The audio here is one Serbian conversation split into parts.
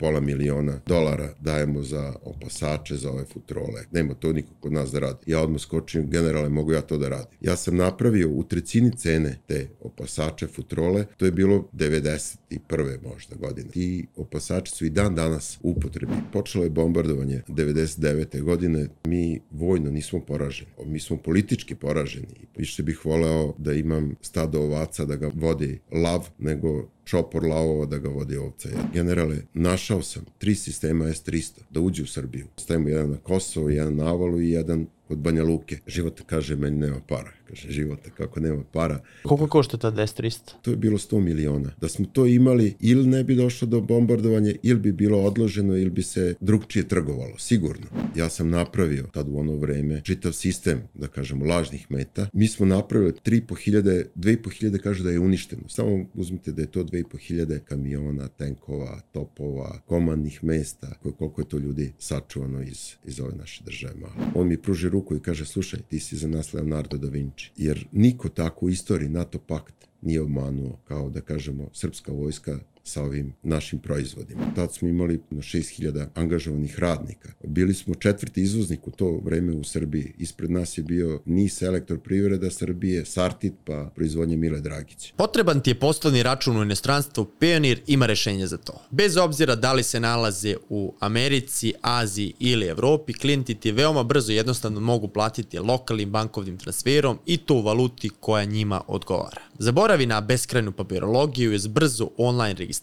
pola miliona dolara dajemo za opasače, za ove futrole. Nema to niko kod nas da radi. Ja odmah skočim, generale, mogu ja to da radim. Ja sam napravio u trecini cene te opasače, futrole, to je bilo 91. možda godine. Ti opasači su i dan danas u upotrebi. Počelo je bombardovanje 99. godine, mi vojno nismo poraženi. Mi smo politički poraženi. Više bih voleo da imam stado ovaca da ga vodi lav nego čopor lavova da ga vodi ovca. Generale, našao sam tri sistema S-300 da uđe u Srbiju. Stavimo jedan na Kosovo, jedan na Avalu i jedan kod Banja Luke. Život kaže, meni nema para. Kaže, života, kako nema para. Koliko košta ta DS-300? To je bilo 100 miliona. Da smo to imali, ili ne bi došlo do bombardovanja, ili bi bilo odloženo, ili bi se drugčije trgovalo, sigurno. Ja sam napravio tad u ono vreme čitav sistem, da kažemo, lažnih meta. Mi smo napravili 3.500, 2.500 kažu da je uništeno. Samo uzmite da je to 2.500 kamiona, tenkova, topova, komandnih mesta, koliko je to ljudi sačuvano iz, iz ove naše države malo. On mi pruži ruku i kaže, slušaj, ti si za nas Leonardo da Vinci. Jer niko tako u istoriji NATO pakt nije obmanuo, kao da kažemo, srpska vojska sa ovim našim proizvodima. Tad smo imali na 6000 angažovanih radnika. Bili smo četvrti izvoznik u to vreme u Srbiji. Ispred nas je bio NIS elektroprivreda Srbije, Sartit pa proizvodnje Mile Dragić. Potreban ti je poslovni račun u inostranstvu, Pionir ima rešenje za to. Bez obzira da li se nalaze u Americi, Aziji ili Evropi, klijenti ti veoma brzo jednostavno mogu platiti lokalnim bankovnim transferom i to u valuti koja njima odgovara. Zaboravi na beskrajnu papirologiju i uz brzu online registraciju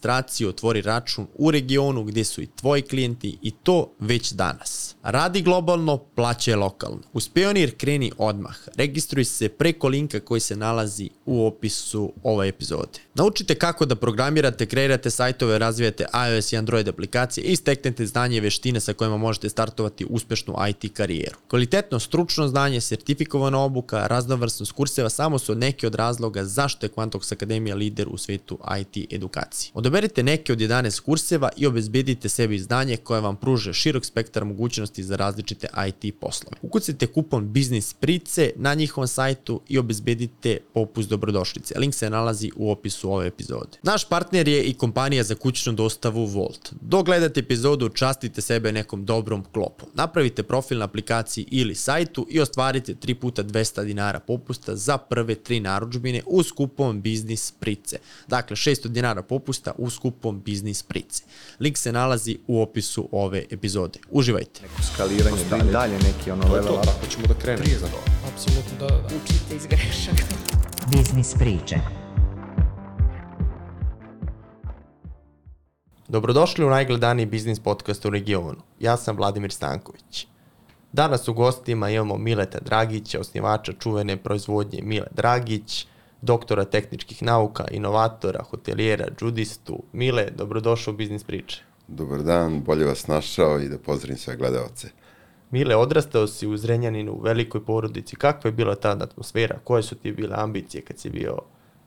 otvori račun u regionu gdje su i tvoji klijenti i to već danas. Radi globalno, plaćaj lokalno. Uz Pionir kreni odmah. Registruj se preko linka koji se nalazi u opisu ove epizode. Naučite kako da programirate, kreirate sajtove, razvijate iOS i Android aplikacije i steknete znanje i veštine sa kojima možete startovati uspešnu IT karijeru. Kvalitetno stručno znanje, sertifikovana obuka, raznovrsnost kurseva samo su neki od razloga zašto je Quantox Akademija lider u svetu IT edukacije. Odaberite neke od 11 kurseva i obezbedite sebi znanje koje vam pruže širok spektar mogućnosti za različite IT poslove. Ukucite kupon Biznis Price na njihovom sajtu i obezbedite popust dobrodošlice. Link se nalazi u opisu ove epizode. Naš partner je i kompanija za kućnu dostavu Volt. Dok gledate epizodu, častite sebe nekom dobrom klopom. Napravite profil na aplikaciji ili sajtu i ostvarite 3 puta 200 dinara popusta za prve tri naručbine uz kupon Biznis Price. Dakle, 600 dinara popusta uz kupon Biznis Price. Link se nalazi u opisu ove epizode. Uživajte. Neko skaliranje, dalje, dalje neki ono level up. Ako ćemo da krenemo. Prije za to. Apsolutno, da, da. Učite iz grešaka. Biznis priče. Dobrodošli u najgledaniji biznis podcast u regionu. Ja sam Vladimir Stanković. Danas u gostima imamo Mileta Dragića, osnivača čuvene proizvodnje Mile Dragić, doktora tehničkih nauka, inovatora, hotelijera, judistu. Mile, dobrodošao u Biznis priče. Dobar dan, bolje vas našao i da pozdravim sve gledalce. Mile, odrastao si u Zrenjaninu u velikoj porodici. Kakva je bila ta atmosfera? Koje su ti bile ambicije kad si bio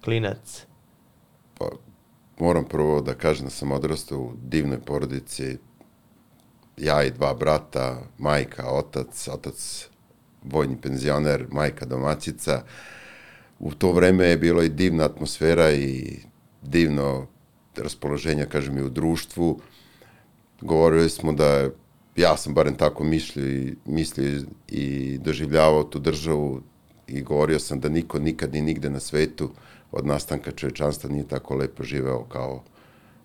klinac? Pa, moram prvo da kažem da sam odrastao u divnoj porodici. Ja i dva brata, majka, otac, otac vojni penzioner, majka domaćica. U to vreme je bilo i divna atmosfera i divno raspoloženje, kažem, i u društvu. Govorili smo da ja sam barem tako mislio i, mislio i doživljavao tu državu i govorio sam da niko nikad i nigde na svetu od nastanka čovečanstva nije tako lepo živeo kao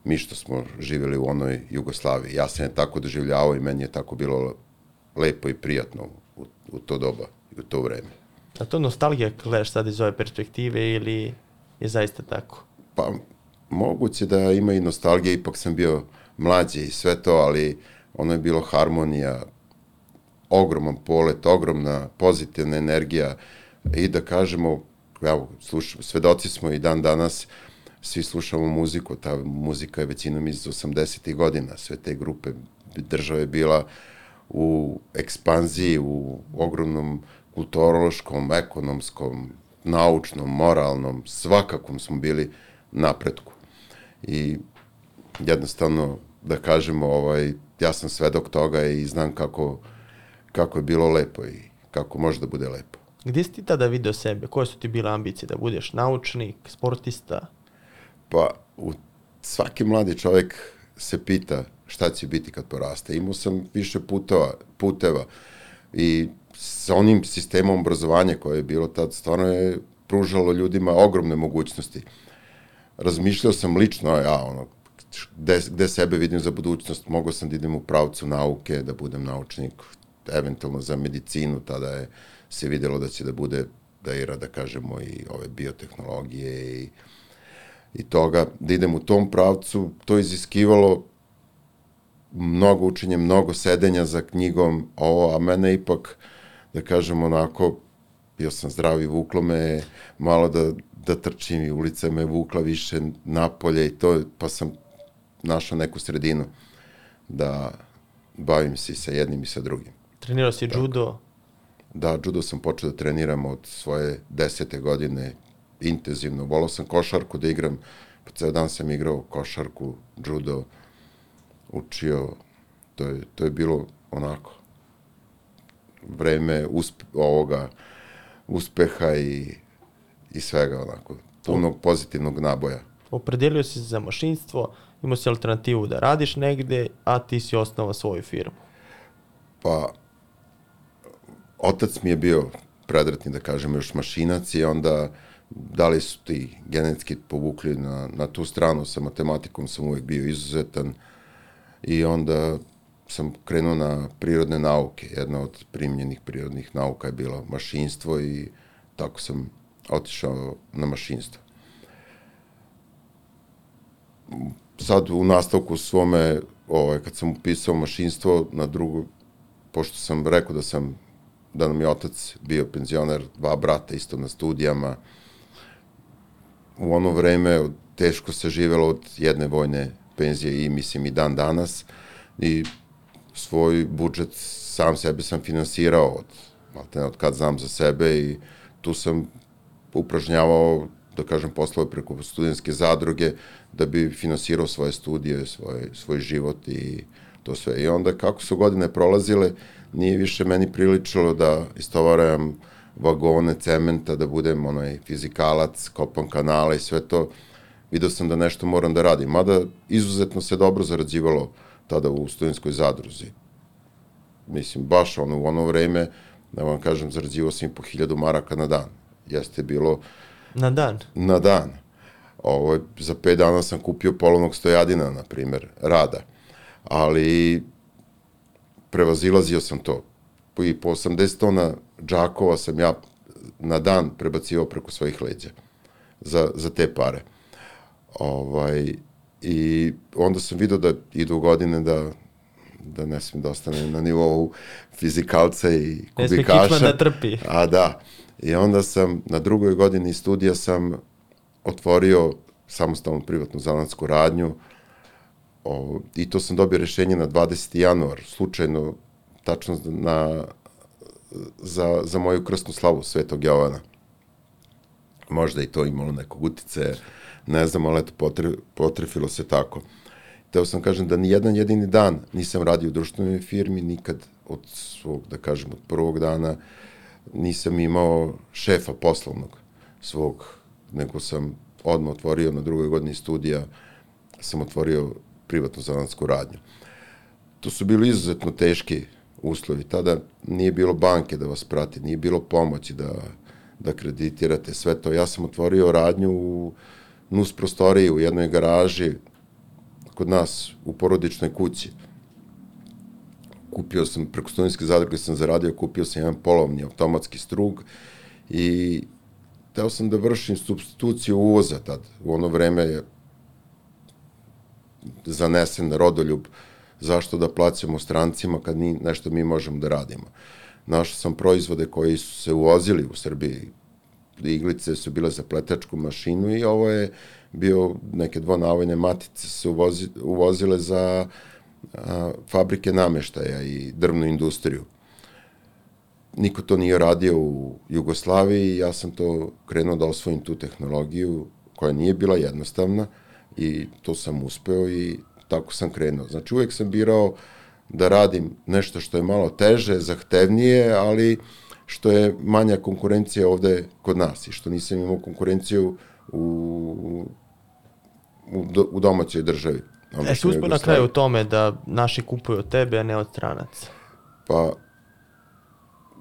mi što smo živeli u onoj Jugoslaviji. Ja sam je tako doživljavao i meni je tako bilo lepo i prijatno u, u to doba i u to vreme. A to nostalgija gledaš sad iz ove perspektive ili je zaista tako? Pa, moguće da ima i nostalgija, ipak sam bio mlađi i sve to, ali ono je bilo harmonija, ogroman polet, ogromna pozitivna energija i da kažemo, evo, sluš, svedoci smo i dan danas, svi slušamo muziku, ta muzika je većinom iz 80. godina, sve te grupe države bila u ekspanziji, u ogromnom kulturološkom, ekonomskom, naučnom, moralnom, svakakom smo bili napretku. I jednostavno, da kažemo, ovaj, ja sam svedok toga i znam kako, kako je bilo lepo i kako može da bude lepo. Gdje si ti tada video sebe? Koje su ti bile ambicije? Da budeš naučnik, sportista? Pa, u, svaki mladi čovjek se pita šta će biti kad poraste. Imao sam više putova, puteva i sa onim sistemom obrazovanja koje je bilo tad, stvarno je pružalo ljudima ogromne mogućnosti. Razmišljao sam lično, ja, ono, gde, gde sebe vidim za budućnost, mogao sam da idem u pravcu nauke, da budem naučnik, eventualno za medicinu, tada je se videlo da će da bude da ira, da kažemo, i ove biotehnologije i, i toga, da idem u tom pravcu, to iziskivalo mnogo učenja, mnogo sedenja za knjigom, ovo, a mene ipak, da kažem, onako, bio sam zdrav i vuklo me malo da, da trčim i ulica me vukla više napolje i to, pa sam našao neku sredinu da bavim se i sa jednim i sa drugim. Trenirao si judo? Da, judo sam počeo da treniram od svoje desete godine intenzivno. Volao sam košarku da igram, po ceo dan sam igrao košarku, judo, učio, to je, to je bilo onako vreme usp, ovoga uspeha i, i svega onako, punog pozitivnog naboja. Opredelio si se za mašinstvo, imao si alternativu da radiš negde, a ti si osnovao svoju firmu. Pa, otac mi je bio predratni, da kažem, još mašinac i onda da li su ti genetski povukli na, na tu stranu sa matematikom sam uvek bio izuzetan i onda sam krenuo na prirodne nauke. Jedna od primljenih prirodnih nauka je bila mašinstvo i tako sam otišao na mašinstvo. Sad u nastavku svome, ovaj, kad sam upisao mašinstvo na drugu, pošto sam rekao da sam da nam je otac bio penzioner, dva brata isto na studijama. U ono vreme teško se živelo od jedne vojne penzije i mislim i dan danas i svoj budžet sam sebe sam finansirao od, od kad znam za sebe i tu sam upražnjavao da kažem poslove preko studentske zadruge da bi finansirao svoje studije, svoj, svoj život i to sve. I onda kako su godine prolazile, nije više meni priličilo da istovaram vagone cementa, da budem onaj fizikalac, kopam kanale i sve to. Video sam da nešto moram da radim. Mada izuzetno se dobro zarađivalo tada u studentskoj zadruzi. Mislim, baš ono, u ono vreme, da vam kažem, zarađivao sam i po hiljadu maraka na dan. Jeste bilo... Na dan? Na dan. Ovo, za pet dana sam kupio polovnog stojadina, na primer, rada. Ali prevazilazio sam to. I po 80 tona džakova sam ja na dan prebacio preko svojih leđa za, za te pare. Ovaj, I onda sam vidio da idu godine da da ne smijem da ostane na nivou fizikalca i kubikaša. Ne smije da trpi. A da. I onda sam na drugoj godini studija sam otvorio samostalnu privatnu zanatsku radnju o, i to sam dobio rešenje na 20. januar, slučajno, tačno na, za, za moju krstnu slavu Svetog Jovana. Možda i to imalo nekog utice, ne znam, ali eto, potre, potrefilo se tako. Teo sam kažem da ni jedan jedini dan nisam radio u društvenoj firmi, nikad od svog, da kažem, od prvog dana nisam imao šefa poslovnog svog, nego sam odmah otvorio na drugoj godini studija, sam otvorio privatnu zanatsku radnju. To su bili izuzetno teški uslovi. Tada nije bilo banke da vas prati, nije bilo pomoći da, da kreditirate sve to. Ja sam otvorio radnju u nus prostoriji u jednoj garaži kod nas u porodičnoj kući. Kupio sam, preko studentske zadruge sam zaradio, kupio sam jedan polovni automatski strug i teo sam da vršim substituciju uvoza tad. U ono vreme je zanesen rodoljub zašto da plaćamo strancima kad ni, nešto mi možemo da radimo. Našao sam proizvode koji su se uvozili u Srbiji. Iglice su bile za pletačku mašinu i ovo je bio neke dvonavojne matice se uvozi, uvozile za a, fabrike nameštaja i drvnu industriju. Niko to nije radio u Jugoslaviji ja sam to krenuo da osvojim tu tehnologiju koja nije bila jednostavna i to sam uspeo i tako sam krenuo. Znači uvek sam birao da radim nešto što je malo teže, zahtevnije, ali što je manja konkurencija ovde kod nas i što nisam imao konkurenciju u, u, u domaćoj državi. E, si uspio na kraju u tome da naši kupuju od tebe, a ne od stranaca? Pa,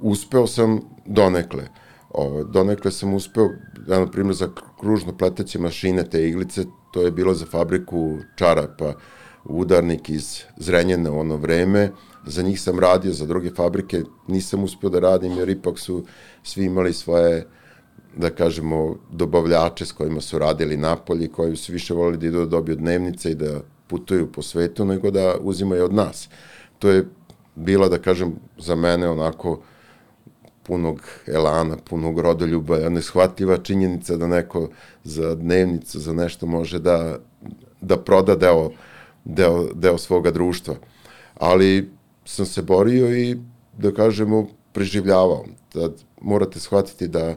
uspeo sam donekle. Ovo, donekle sam uspeo, ja, na primjer, za kružno pleteće mašine, te iglice, to je bilo za fabriku čarapa, udarnik iz Zrenjena u ono vreme, za njih sam radio, za druge fabrike nisam uspeo da radim, jer ipak su svi imali svoje, da kažemo, dobavljače s kojima su radili napolje, koji su više volili da idu da dobiju dnevnice i da putuju po svetu, nego da uzimaju od nas. To je bila, da kažem, za mene onako punog elana, punog rodoljuba, neshvatljiva činjenica da neko za dnevnicu, za nešto može da, da proda deo, deo, deo svoga društva. Ali sam se borio i, da kažemo, preživljavao. Da morate shvatiti da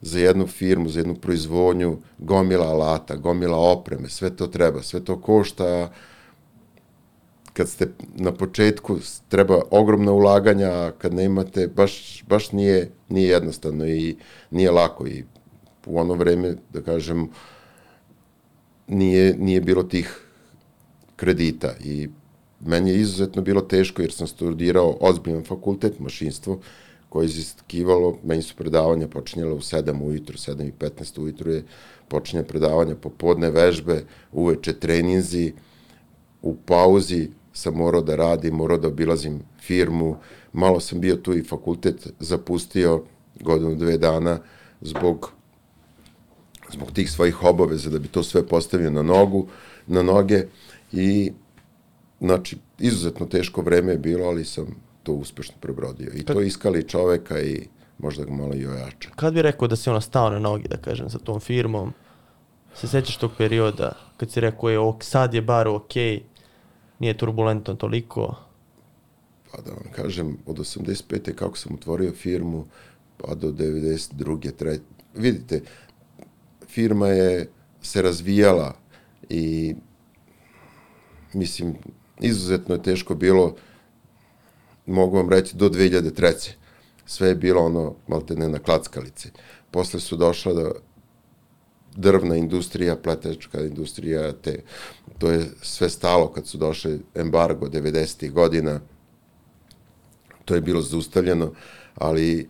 za jednu firmu, za jednu proizvodnju, gomila alata, gomila opreme, sve to treba, sve to košta, kad ste na početku treba ogromna ulaganja, a kad ne imate, baš, baš nije, nije jednostavno i nije lako. I u ono vreme, da kažem, nije, nije bilo tih kredita. I meni je izuzetno bilo teško jer sam studirao ozbiljan fakultet, mašinstvo, koje je iziskivalo, meni su predavanja počinjala u 7 ujutru, 7 i 15 ujutru je počinje predavanja, popodne vežbe, uveče treninzi, u pauzi sam morao da radim, morao da obilazim firmu, malo sam bio tu i fakultet zapustio godinu, dve dana zbog zbog tih svojih obaveza da bi to sve postavio na nogu, na noge i znači izuzetno teško vreme je bilo, ali sam to uspešno prebrodio. I to iskali čoveka i možda ga malo i ojača. Kad bi rekao da si ona stao na nogi, da kažem, sa tom firmom, se sećaš tog perioda kad si rekao je ok, sad je bar ok, nije turbulentno toliko? Pa da vam kažem, od 85. kako sam otvorio firmu, pa do 92. Tre... Vidite, firma je se razvijala i mislim, izuzetno je teško bilo, mogu vam reći, do 2003. Sve je bilo ono, malte ne na klackalici. Posle su došla da drvna industrija, pletečka industrija, te, to je sve stalo kad su došli embargo 90. godina, to je bilo zaustavljeno, ali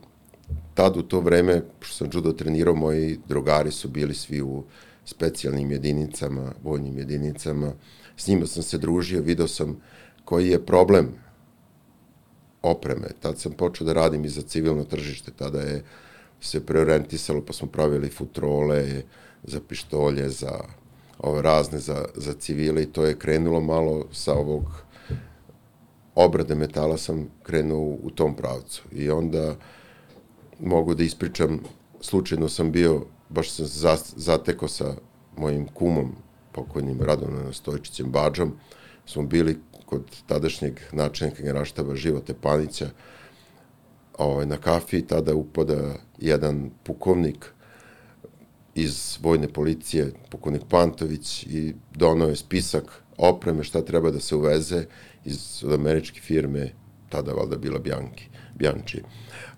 tad u to vreme, što sam judo trenirao, moji drugari su bili svi u specijalnim jedinicama, vojnim jedinicama, s njima sam se družio, video sam koji je problem opreme. Tad sam počeo da radim i za civilno tržište, tada je se preorientisalo, pa smo pravili futrole za pištolje, za ove razne za, za civile i to je krenulo malo sa ovog obrade metala sam krenuo u tom pravcu. I onda mogu da ispričam, slučajno sam bio, baš sam zatekao sa mojim kumom pokojnim Radovnom Stojčićem Bađom, smo bili kod tadašnjeg načelnika generaštaba Živote Panića ovaj, na kafi, tada upada jedan pukovnik iz vojne policije, pukovnik Pantović, i donao je spisak opreme šta treba da se uveze iz američke firme, tada valjda bila Bjanki, Bjanči.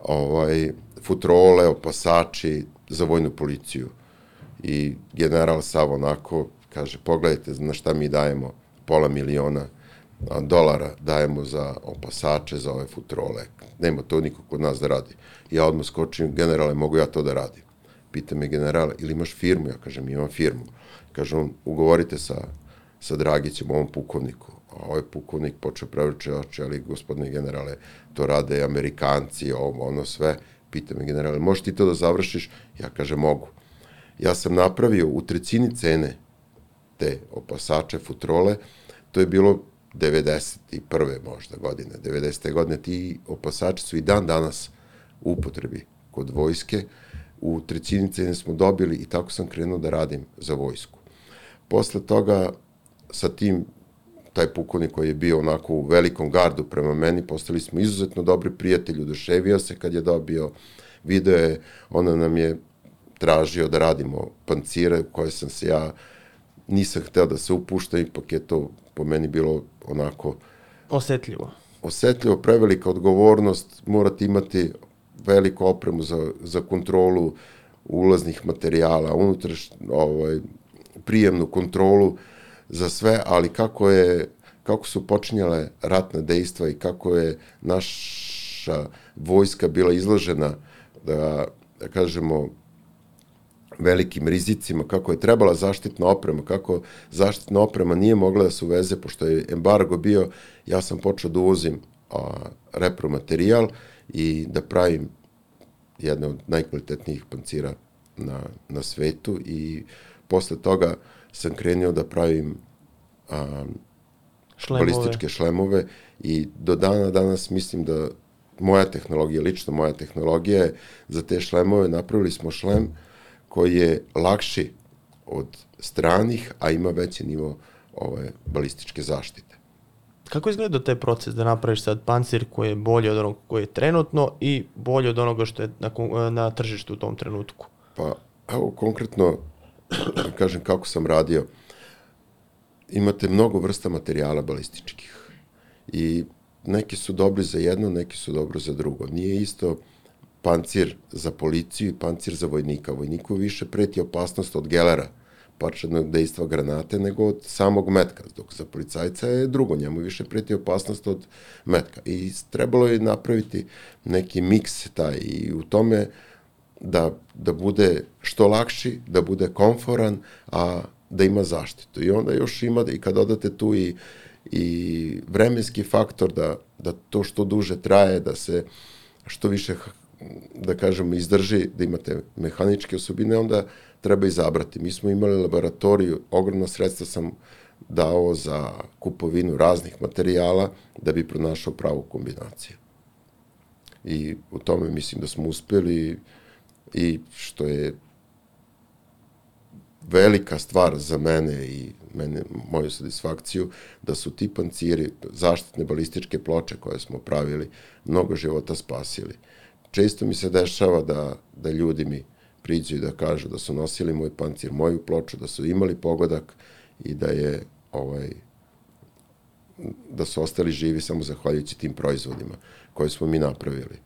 Ovaj, futrole, opasači za vojnu policiju. I general Sav onako kaže, pogledajte na šta mi dajemo pola miliona dolara dajemo za opasače, za ove futrole. Nema to niko kod nas da radi. Ja odmah skočim, generale, mogu ja to da radim. Pita me generale, ili imaš firmu? Ja kažem, imam firmu. Kaže on, ugovorite sa, sa Dragićem, ovom pukovniku. A ovaj pukovnik počeo prevrče oče, ali gospodine generale, to rade Amerikanci, ovo, ono sve. Pita me generale, možeš ti to da završiš? Ja kažem, mogu. Ja sam napravio u trećini cene te opasače, futrole, to je bilo 91. možda godine, 90. godine, ti opasači su i dan danas u upotrebi kod vojske, u trećini cene smo dobili i tako sam krenuo da radim za vojsku. Posle toga, sa tim, taj pukovnik koji je bio onako u velikom gardu prema meni, postali smo izuzetno dobri prijatelji, udoševio se kad je dobio video je, ona nam je tražio da radimo pancire koje sam se ja nisam hteo da se upušta, ipak je to po meni bilo onako... Osetljivo. Osetljivo, prevelika odgovornost, morate imati veliku opremu za, za kontrolu ulaznih materijala, unutraš, ovaj, prijemnu kontrolu, za sve, ali kako je kako su počinjale ratna dejstva i kako je naša vojska bila izložena da, da kažemo velikim rizicima, kako je trebala zaštitna oprema, kako zaštitna oprema nije mogla da se uveze, pošto je embargo bio, ja sam počeo da uvozim a, repromaterijal i da pravim jedne od najkvalitetnijih pancira na, na svetu i posle toga sam krenio da pravim a, Šlemove. balističke šlemove i do dana danas mislim da moja tehnologija, lično moja tehnologija je za te šlemove napravili smo šlem koji je lakši od stranih, a ima veći nivo ove balističke zaštite. Kako izgleda taj proces da napraviš sad pancir koji je bolji od onog koji je trenutno i bolji od onoga što je na, na tržištu u tom trenutku? Pa, evo konkretno, da kažem kako sam radio. Imate mnogo vrsta materijala balističkih i neki su dobri za jedno, neki su dobro za drugo. Nije isto pancir za policiju i pancir za vojnika. Vojniku više preti opasnost od gelera, parčadnog dejstva granate, nego od samog metka, dok za policajca je drugo, njemu više preti opasnost od metka. I trebalo je napraviti neki miks taj i u tome da, da bude što lakši, da bude komforan, a da ima zaštitu. I onda još ima, i kad dodate tu i, i vremenski faktor, da, da to što duže traje, da se što više da kažemo, izdrži, da imate mehaničke osobine, onda treba izabrati. Mi smo imali laboratoriju, ogromna sredstva sam dao za kupovinu raznih materijala da bi pronašao pravu kombinaciju. I u tome mislim da smo uspeli i što je velika stvar za mene i mene, moju satisfakciju, da su ti panciri, zaštitne balističke ploče koje smo pravili, mnogo života spasili. Često mi se dešava da, da ljudi mi priđu i da kažu da su nosili moj pancir, moju ploču, da su imali pogodak i da je ovaj da su ostali živi samo zahvaljujući tim proizvodima koje smo mi napravili.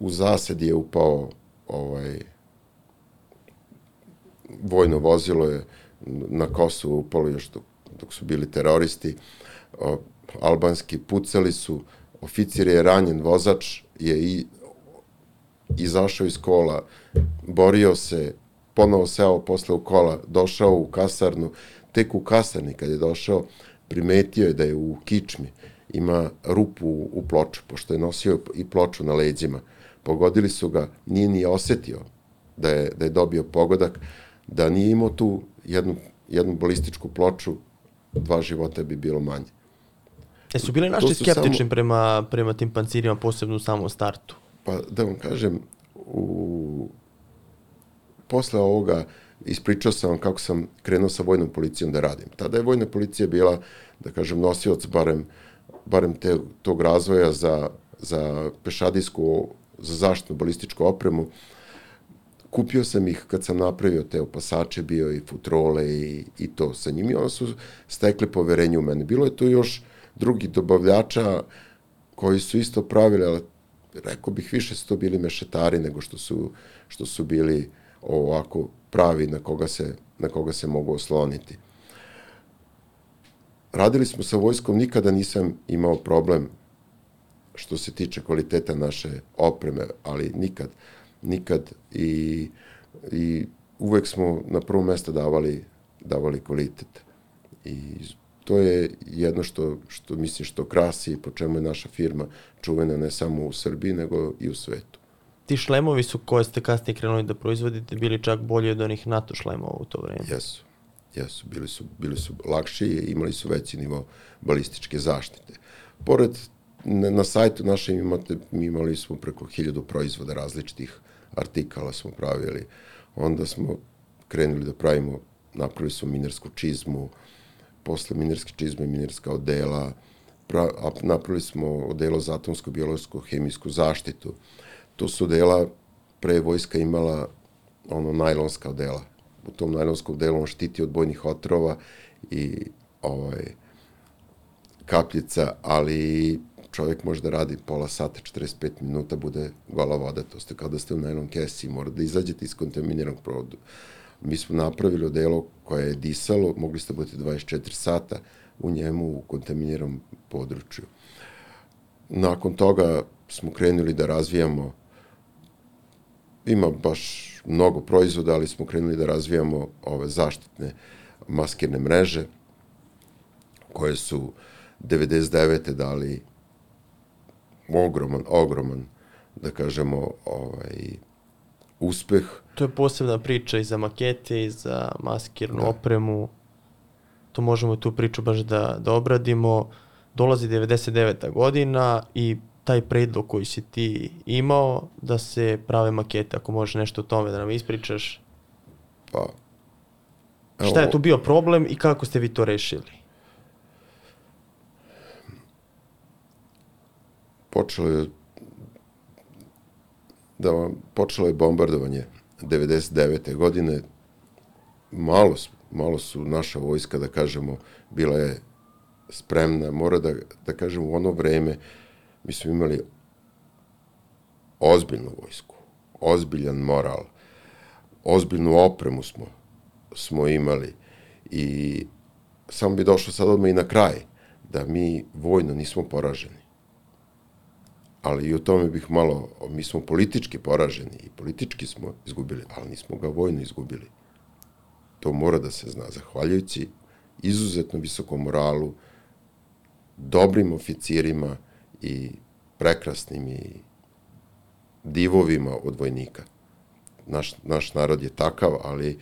U zased je upao ovaj vojno vozilo je na Kosovo upalo još dok, dok su bili teroristi. O, albanski pucali su, oficir je ranjen, vozač je i izašao iz kola, borio se, ponovo seo posle u kola, došao u kasarnu, tek u kasarni kad je došao, primetio je da je u kičmi ima rupu u, ploču, pošto je nosio i ploču na leđima. Pogodili su ga, nije ni osetio da je, da je dobio pogodak, da nije imao tu jednu, jednu balističku ploču, dva života bi bilo manje. E su bili naši skeptični samo- prema, prema tim pancirima, posebno u samom startu? Pa da vam kažem, u... posle ovoga ispričao sam vam kako sam krenuo sa vojnom policijom da radim. Tada je vojna policija bila, da kažem, nosioc barem, barem te, tog razvoja za, za pešadijsku, za zaštitnu balističku opremu. Kupio sam ih kad sam napravio te opasače, bio i futrole i, i to sa njim i onda su stekli poverenje u mene. Bilo je tu još drugih dobavljača koji su isto pravili, ali rekao bih više su to bili mešetari nego što su, što su bili ovako pravi na koga se, na koga se mogu osloniti. Radili smo sa vojskom, nikada nisam imao problem što se tiče kvaliteta naše opreme, ali nikad, nikad i, i uvek smo na prvo mesto davali, davali kvalitet. I to je jedno što, što mislim što krasi i po čemu je naša firma čuvena ne samo u Srbiji, nego i u svetu. Ti šlemovi su koje ste kasnije krenuli da proizvodite bili čak bolji od onih NATO šlemova u to vreme. Jesu. Jesu, bili su, bili su lakši i imali su veći nivo balističke zaštite. Pored, na, na sajtu našem imate, mi imali smo preko hiljadu proizvoda različitih artikala smo pravili. Onda smo krenuli da pravimo, napravili smo minarsku čizmu, posle minarske čizme minarska odela, pra, napravili smo odelo za atomsku, biologijsku, hemijsku zaštitu. To su odela, pre vojska imala ono najlonska odela. U tom najlonskom delu on štiti od bojnih otrova i ovaj, kapljica, ali čovjek može da radi pola sata, 45 minuta, bude gola voda, to ste kao da ste u najlon kesi, mora da izađete iz kontaminiranog produ, Mi smo napravili odelo koje je disalo, mogli ste biti 24 sata u njemu u kontaminiranom području. Nakon toga smo krenuli da razvijamo ima baš mnogo proizvoda, ali smo krenuli da razvijamo ove zaštitne maskirne mreže koje su 99. dali ogroman, ogroman, da kažemo, ovaj, uspeh. To je posebna priča i za makete i za maskirnu da. opremu. To možemo tu priču baš da, da obradimo. Dolazi 99. godina i taj predlog koji si ti imao da se prave makete, ako možeš nešto o tome da nam ispričaš. Pa, evo, Šta je tu bio problem i kako ste vi to rešili? Počelo je da počelo je bombardovanje 99. godine. Malo, malo su naša vojska, da kažemo, bila je spremna. Mora da, da kažemo, u ono vreme mi smo imali ozbiljnu vojsku, ozbiljan moral, ozbiljnu opremu smo, smo imali i samo bi došlo sad odmah i na kraj da mi vojno nismo poraženi. Ali i o tome bih malo, mi smo politički poraženi i politički smo izgubili, ali nismo ga vojno izgubili. To mora da se zna, zahvaljujući izuzetno visokom moralu, dobrim oficirima, i prekrasnim i divovima od vojnika. Naš, naš narod je takav, ali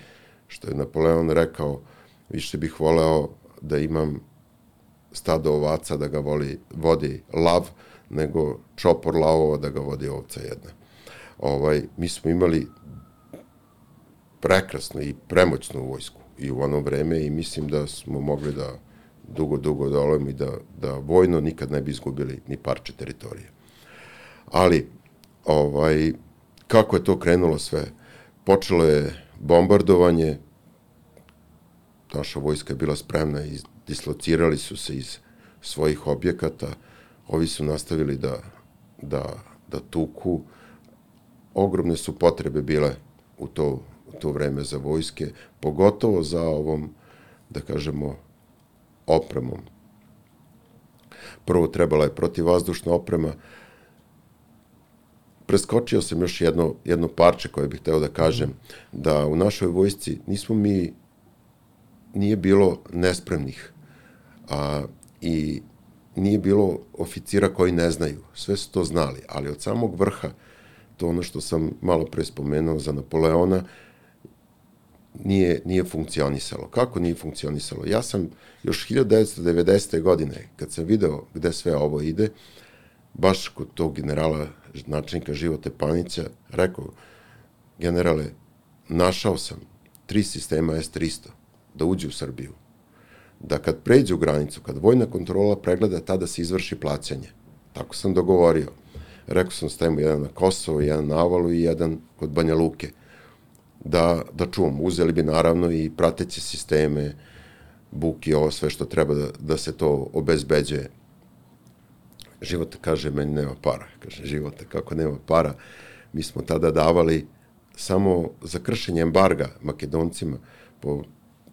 što je Napoleon rekao, više bih voleo da imam stado ovaca da ga voli, vodi lav, nego čopor lavova da ga vodi ovca jedna. Ovaj, mi smo imali prekrasnu i premoćnu vojsku i u ono vreme i mislim da smo mogli da dugo, dugo dolem i da, da vojno nikad ne bi izgubili ni parče teritorije. Ali, ovaj, kako je to krenulo sve? Počelo je bombardovanje, naša vojska je bila spremna i dislocirali su se iz svojih objekata, ovi su nastavili da, da, da tuku, ogromne su potrebe bile u to, u to vreme za vojske, pogotovo za ovom, da kažemo, opremom. Prvo trebala je protivvazdušna oprema. Preskočio sam još jedno, jedno parče koje bih hteo da kažem, da u našoj vojsci nismo mi, nije bilo nespremnih a, i nije bilo oficira koji ne znaju. Sve su to znali, ali od samog vrha, to ono što sam malo pre spomenuo za Napoleona, nije, nije funkcionisalo. Kako nije funkcionisalo? Ja sam još 1990. godine, kad sam video gde sve ovo ide, baš kod tog generala, načinka Živote Panića, rekao, generale, našao sam tri sistema S-300 da uđe u Srbiju. Da kad pređe u granicu, kad vojna kontrola pregleda, tada se izvrši plaćanje. Tako sam dogovorio. Rekao sam stavimo jedan na Kosovo, jedan na Avalu i jedan kod Banja Luke da, da čuvamo. Uzeli bi naravno i prateće sisteme, buk i ovo sve što treba da, da se to obezbeđuje. Život kaže, meni nema para. Kaže, život, kako nema para. Mi smo tada davali samo za kršenje embarga makedoncima po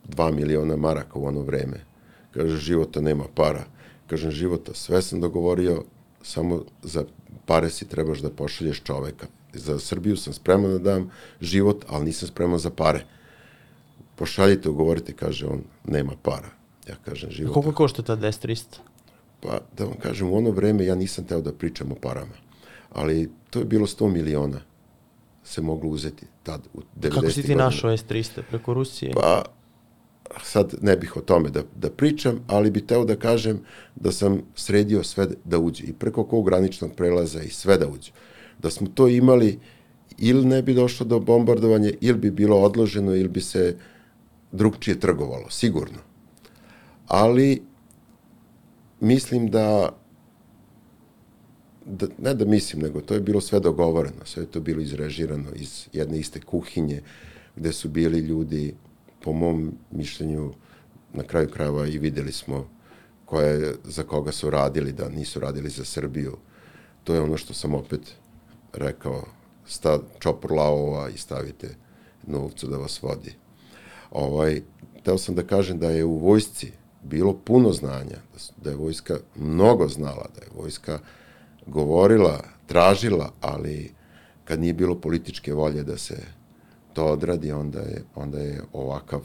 2 miliona maraka u ono vreme. Kaže, života nema para. Kažem, života, sve sam dogovorio, samo za pare si trebaš da pošalješ čoveka za Srbiju sam spreman da dam život, ali nisam spreman za pare. Pošaljite, ugovorite, kaže on, nema para. Ja kažem, život. A koliko košta ta 10-300? Pa, da vam kažem, u ono vreme ja nisam teo da pričam o parama, ali to je bilo 100 miliona se moglo uzeti tad u 90. Kako si ti našao S-300? Preko Rusije? Pa, sad ne bih o tome da, da pričam, ali bih teo da kažem da sam sredio sve da uđe i preko kog graničnog prelaza i sve da uđe. Da smo to imali, ili ne bi došlo do bombardovanja, ili bi bilo odloženo, ili bi se drugčije trgovalo, sigurno. Ali, mislim da, da, ne da mislim, nego to je bilo sve dogovoreno, sve je to bilo izrežirano iz jedne iste kuhinje, gde su bili ljudi, po mom mišljenju, na kraju krajeva i videli smo koje, za koga su radili, da nisu radili za Srbiju. To je ono što sam opet rekao sta, čopor lavova i stavite novcu da vas vodi. Ovaj, teo sam da kažem da je u vojsci bilo puno znanja, da, su, da je vojska mnogo znala, da je vojska govorila, tražila, ali kad nije bilo političke volje da se to odradi, onda je, onda je ovakav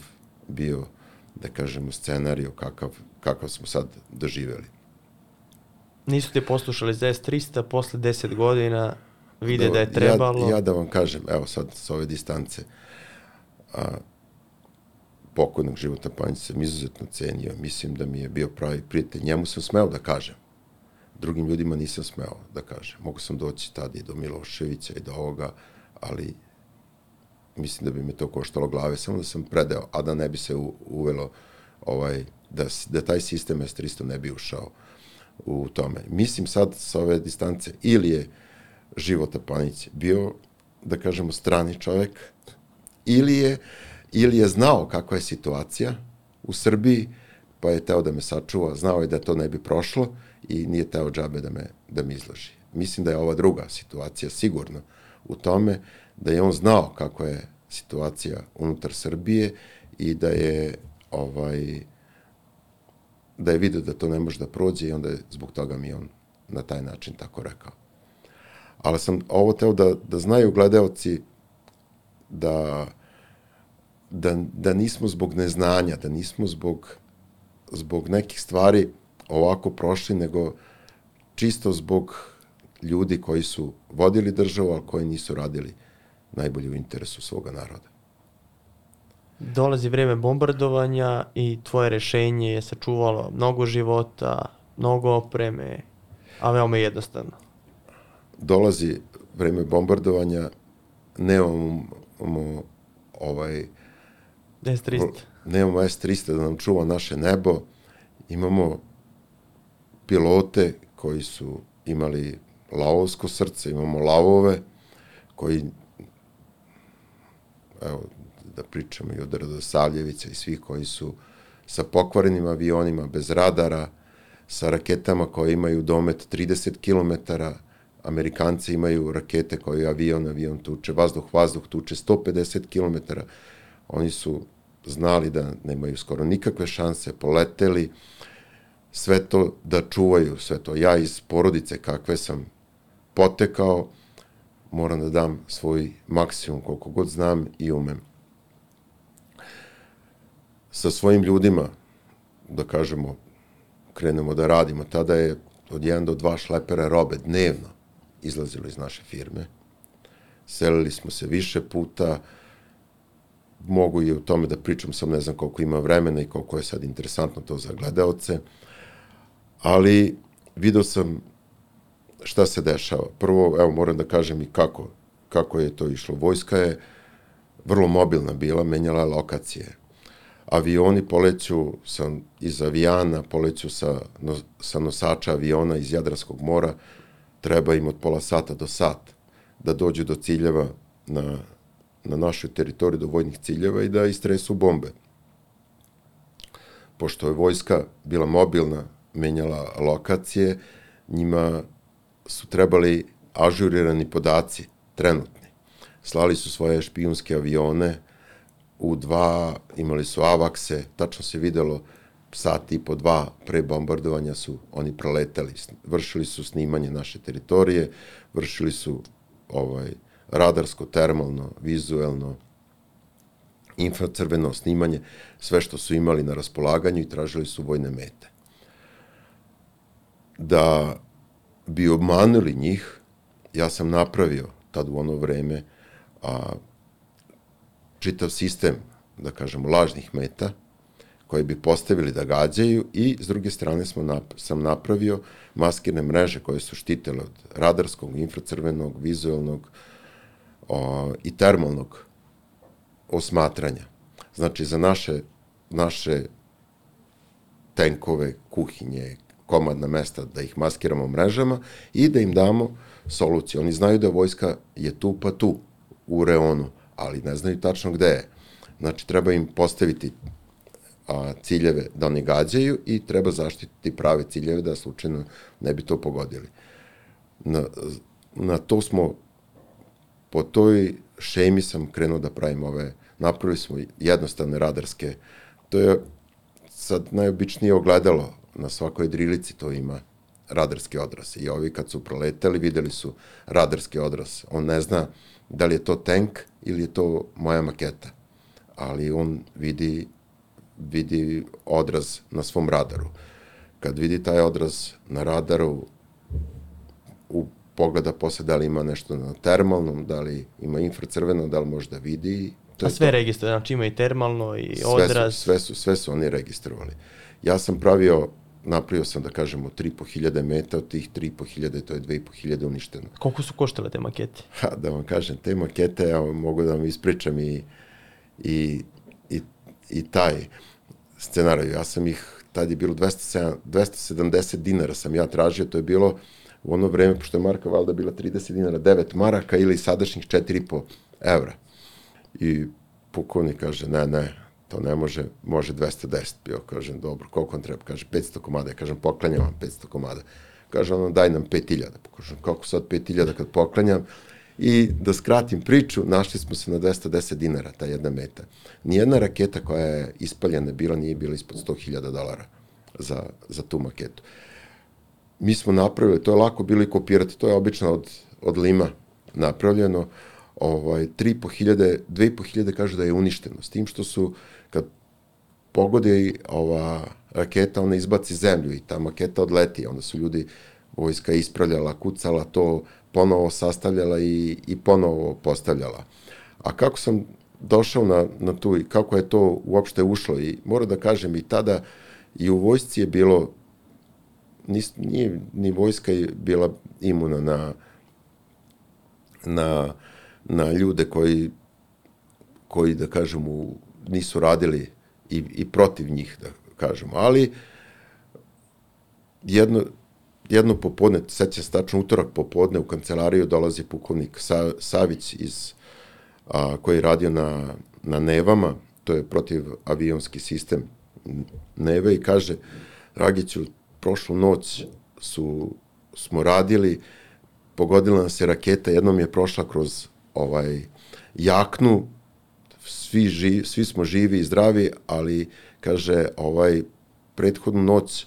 bio, da kažemo, scenariju kakav, kakav smo sad doživeli. Nisu te poslušali za S300, posle 10 godina vide da, da je trebalo. Ja, ja da vam kažem, evo sad sa ove distance, a, pokojnog života Panjića sam izuzetno cenio, mislim da mi je bio pravi prijatelj, njemu sam smeo da kažem, drugim ljudima nisam smeo da kažem. Mogu sam doći tada i do Miloševića i do ovoga, ali mislim da bi me to koštalo glave, samo da sam predeo, a da ne bi se uvelo ovaj, da, da taj sistem S300 ne bi ušao u tome. Mislim sad sa ove distance, ili je Života Panić bio, da kažemo, strani čovek, ili je, ili je znao kakva je situacija u Srbiji, pa je teo da me sačuva, znao je da to ne bi prošlo i nije teo džabe da me, da me izloži. Mislim da je ova druga situacija sigurno u tome da je on znao kako je situacija unutar Srbije i da je ovaj da je video da to ne može da prođe i onda je zbog toga mi on na taj način tako rekao. Ali sam ovo teo da, da znaju gledaoci da, da, da nismo zbog neznanja, da nismo zbog, zbog nekih stvari ovako prošli, nego čisto zbog ljudi koji su vodili državu, a koji nisu radili najbolje u interesu svoga naroda. Dolazi vreme bombardovanja i tvoje rešenje je sačuvalo mnogo života, mnogo opreme, a veoma jednostavno. Dolazi vreme bombardovanja, nemamo ovaj S-300. Nemamo S-300 da nam čuva naše nebo, imamo pilote koji su imali lavovsko srce, imamo lavove koji evo, da pričamo i od Radosavljevića i svih koji su sa pokvarenim avionima, bez radara, sa raketama koje imaju domet 30 km, Amerikanci imaju rakete koje avion, avion tuče, vazduh, vazduh tuče 150 km, oni su znali da nemaju skoro nikakve šanse, poleteli, sve to da čuvaju, sve to. Ja iz porodice kakve sam potekao, moram da dam svoj maksimum koliko god znam i umem. Sa svojim ljudima, da kažemo, krenemo da radimo, tada je od 1 do 2 šlepera robe dnevno izlazilo iz naše firme. Selili smo se više puta, mogu i o tome da pričam, sam ne znam koliko ima vremena i koliko je sad interesantno to za gledaoce, ali video sam šta se dešava. Prvo, evo, moram da kažem i kako, kako je to išlo. Vojska je vrlo mobilna bila, menjala lokacije. Avioni poleću sa, iz avijana, poleću sa, no, sa nosača aviona iz Jadranskog mora, treba im od pola sata do sat da dođu do ciljeva na, na našoj teritoriji, do vojnih ciljeva i da istresu bombe. Pošto je vojska bila mobilna, menjala lokacije, njima su trebali ažurirani podaci, trenutni. Slali su svoje špijunske avione, u dva imali su avakse, tačno se videlo sat i po dva pre bombardovanja su oni proletali, vršili su snimanje naše teritorije, vršili su ovaj radarsko, termalno, vizuelno, infracrveno snimanje, sve što su imali na raspolaganju i tražili su vojne mete. Da bi obmanuli njih, ja sam napravio tad u ono vreme a, čitav sistem, da kažemo, lažnih meta, koje bi postavili da gađaju i s druge strane smo nap sam napravio maskirne mreže koje su štitele od radarskog, infracrvenog, vizualnog o, i termalnog osmatranja. Znači, za naše, naše tenkove, kuhinje, komadna mesta da ih maskiramo mrežama i da im damo soluciju. Oni znaju da vojska je tu pa tu, u reonu, ali ne znaju tačno gde je. Znači, treba im postaviti a, ciljeve da oni gađaju i treba zaštititi prave ciljeve da slučajno ne bi to pogodili. Na, na to smo, po toj šemi sam krenuo da pravim ove napravili smo jednostavne radarske, to je sad najobičnije ogledalo na svakoj drilici, to ima radarski odraz. I ovi kad su proleteli videli su radarski odraz. On ne zna da li je to tank ili je to moja maketa, ali on vidi, vidi odraz na svom radaru. Kad vidi taj odraz na radaru, u pogleda posle da li ima nešto na termalnom, da li ima infracrveno, da li može da vidi. To A sve to. registre, znači ima i termalno i sve odraz. Su, sve, su, sve su oni registrovali. Ja sam pravio napravio sam, da kažemo, 3.500 meta, od tih 3.500, to je 2.500 uništeno. Koliko su koštale te makete? Ha, da vam kažem, te makete, ja mogu da vam ispričam i, i, i, i taj scenarij. Ja sam ih, tad je bilo 207, 270 dinara sam ja tražio, to je bilo u ono vreme, pošto je marka valda bila 30 dinara, 9 maraka ili sadašnjih 4,5 evra. I pukovnik kaže, ne, ne, to ne može, može 210. Bio, kažem, dobro, koliko vam treba? Kaže, 500 komada. Ja kažem, poklanjam vam 500 komada. Kaže, ono, daj nam 5000. Kažem, kako sad 5000 kad poklanjam? I da skratim priču, našli smo se na 210 dinara, ta jedna meta. Nijedna raketa koja je ispaljena bila nije bila ispod 100.000 dolara za, za tu maketu. Mi smo napravili, to je lako bilo i kopirati, to je obično od, od lima napravljeno, ovaj, 3.500, 2.500 kaže da je uništeno, s tim što su kad pogodi ova raketa, ona izbaci zemlju i ta maketa odleti, onda su ljudi vojska ispravljala, kucala to, ponovo sastavljala i, i ponovo postavljala. A kako sam došao na, na tu i kako je to uopšte ušlo i moram da kažem i tada i u vojsci je bilo nis, nije ni vojska je bila imuna na na, na ljude koji koji da kažemo nisu radili i, i protiv njih, da kažemo. Ali jedno, jedno popodne, seća se tačno utorak popodne, u kancelariju dolazi pukovnik Sa, Savić iz, a, koji je radio na, na Nevama, to je protiv avionski sistem Neve i kaže, Ragiću, prošlu noć su, smo radili, pogodila nas je raketa, jednom je prošla kroz ovaj jaknu, svi, živ, svi smo živi i zdravi, ali, kaže, ovaj, prethodnu noć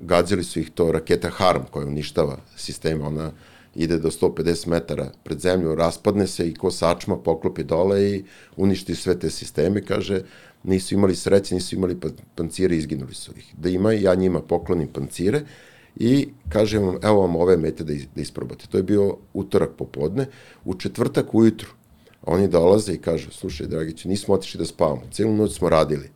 gađali su ih to raketa Harm koja uništava sistema, ona ide do 150 metara pred zemlju, raspadne se i ko sačma poklopi dole i uništi sve te sisteme, kaže, nisu imali sreće, nisu imali pa, pancire, izginuli su ih. Da ima, ja njima poklonim pancire i kažem vam, evo vam ove mete da, da isprobate. To je bio utorak popodne. U četvrtak ujutru Oni dolaze i kažu, slušaj, Dragiću, nismo otišli da spavamo, celu noć smo radili,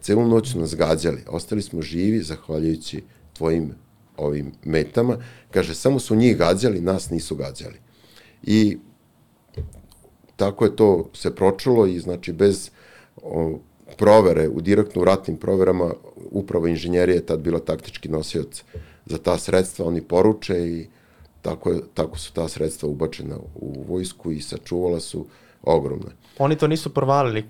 celu noć nas gađali, ostali smo živi zahvaljujući tvojim ovim metama. Kaže, samo su njih gađali, nas nisu gađali. I tako je to se pročulo i znači bez o, provere, u direktno u ratnim proverama, upravo inženjerija je tad bila taktički nosioc za ta sredstva, oni poruče i tako, je, tako su ta sredstva ubačena u vojsku i sačuvala su ogromne. Oni to nisu provalili,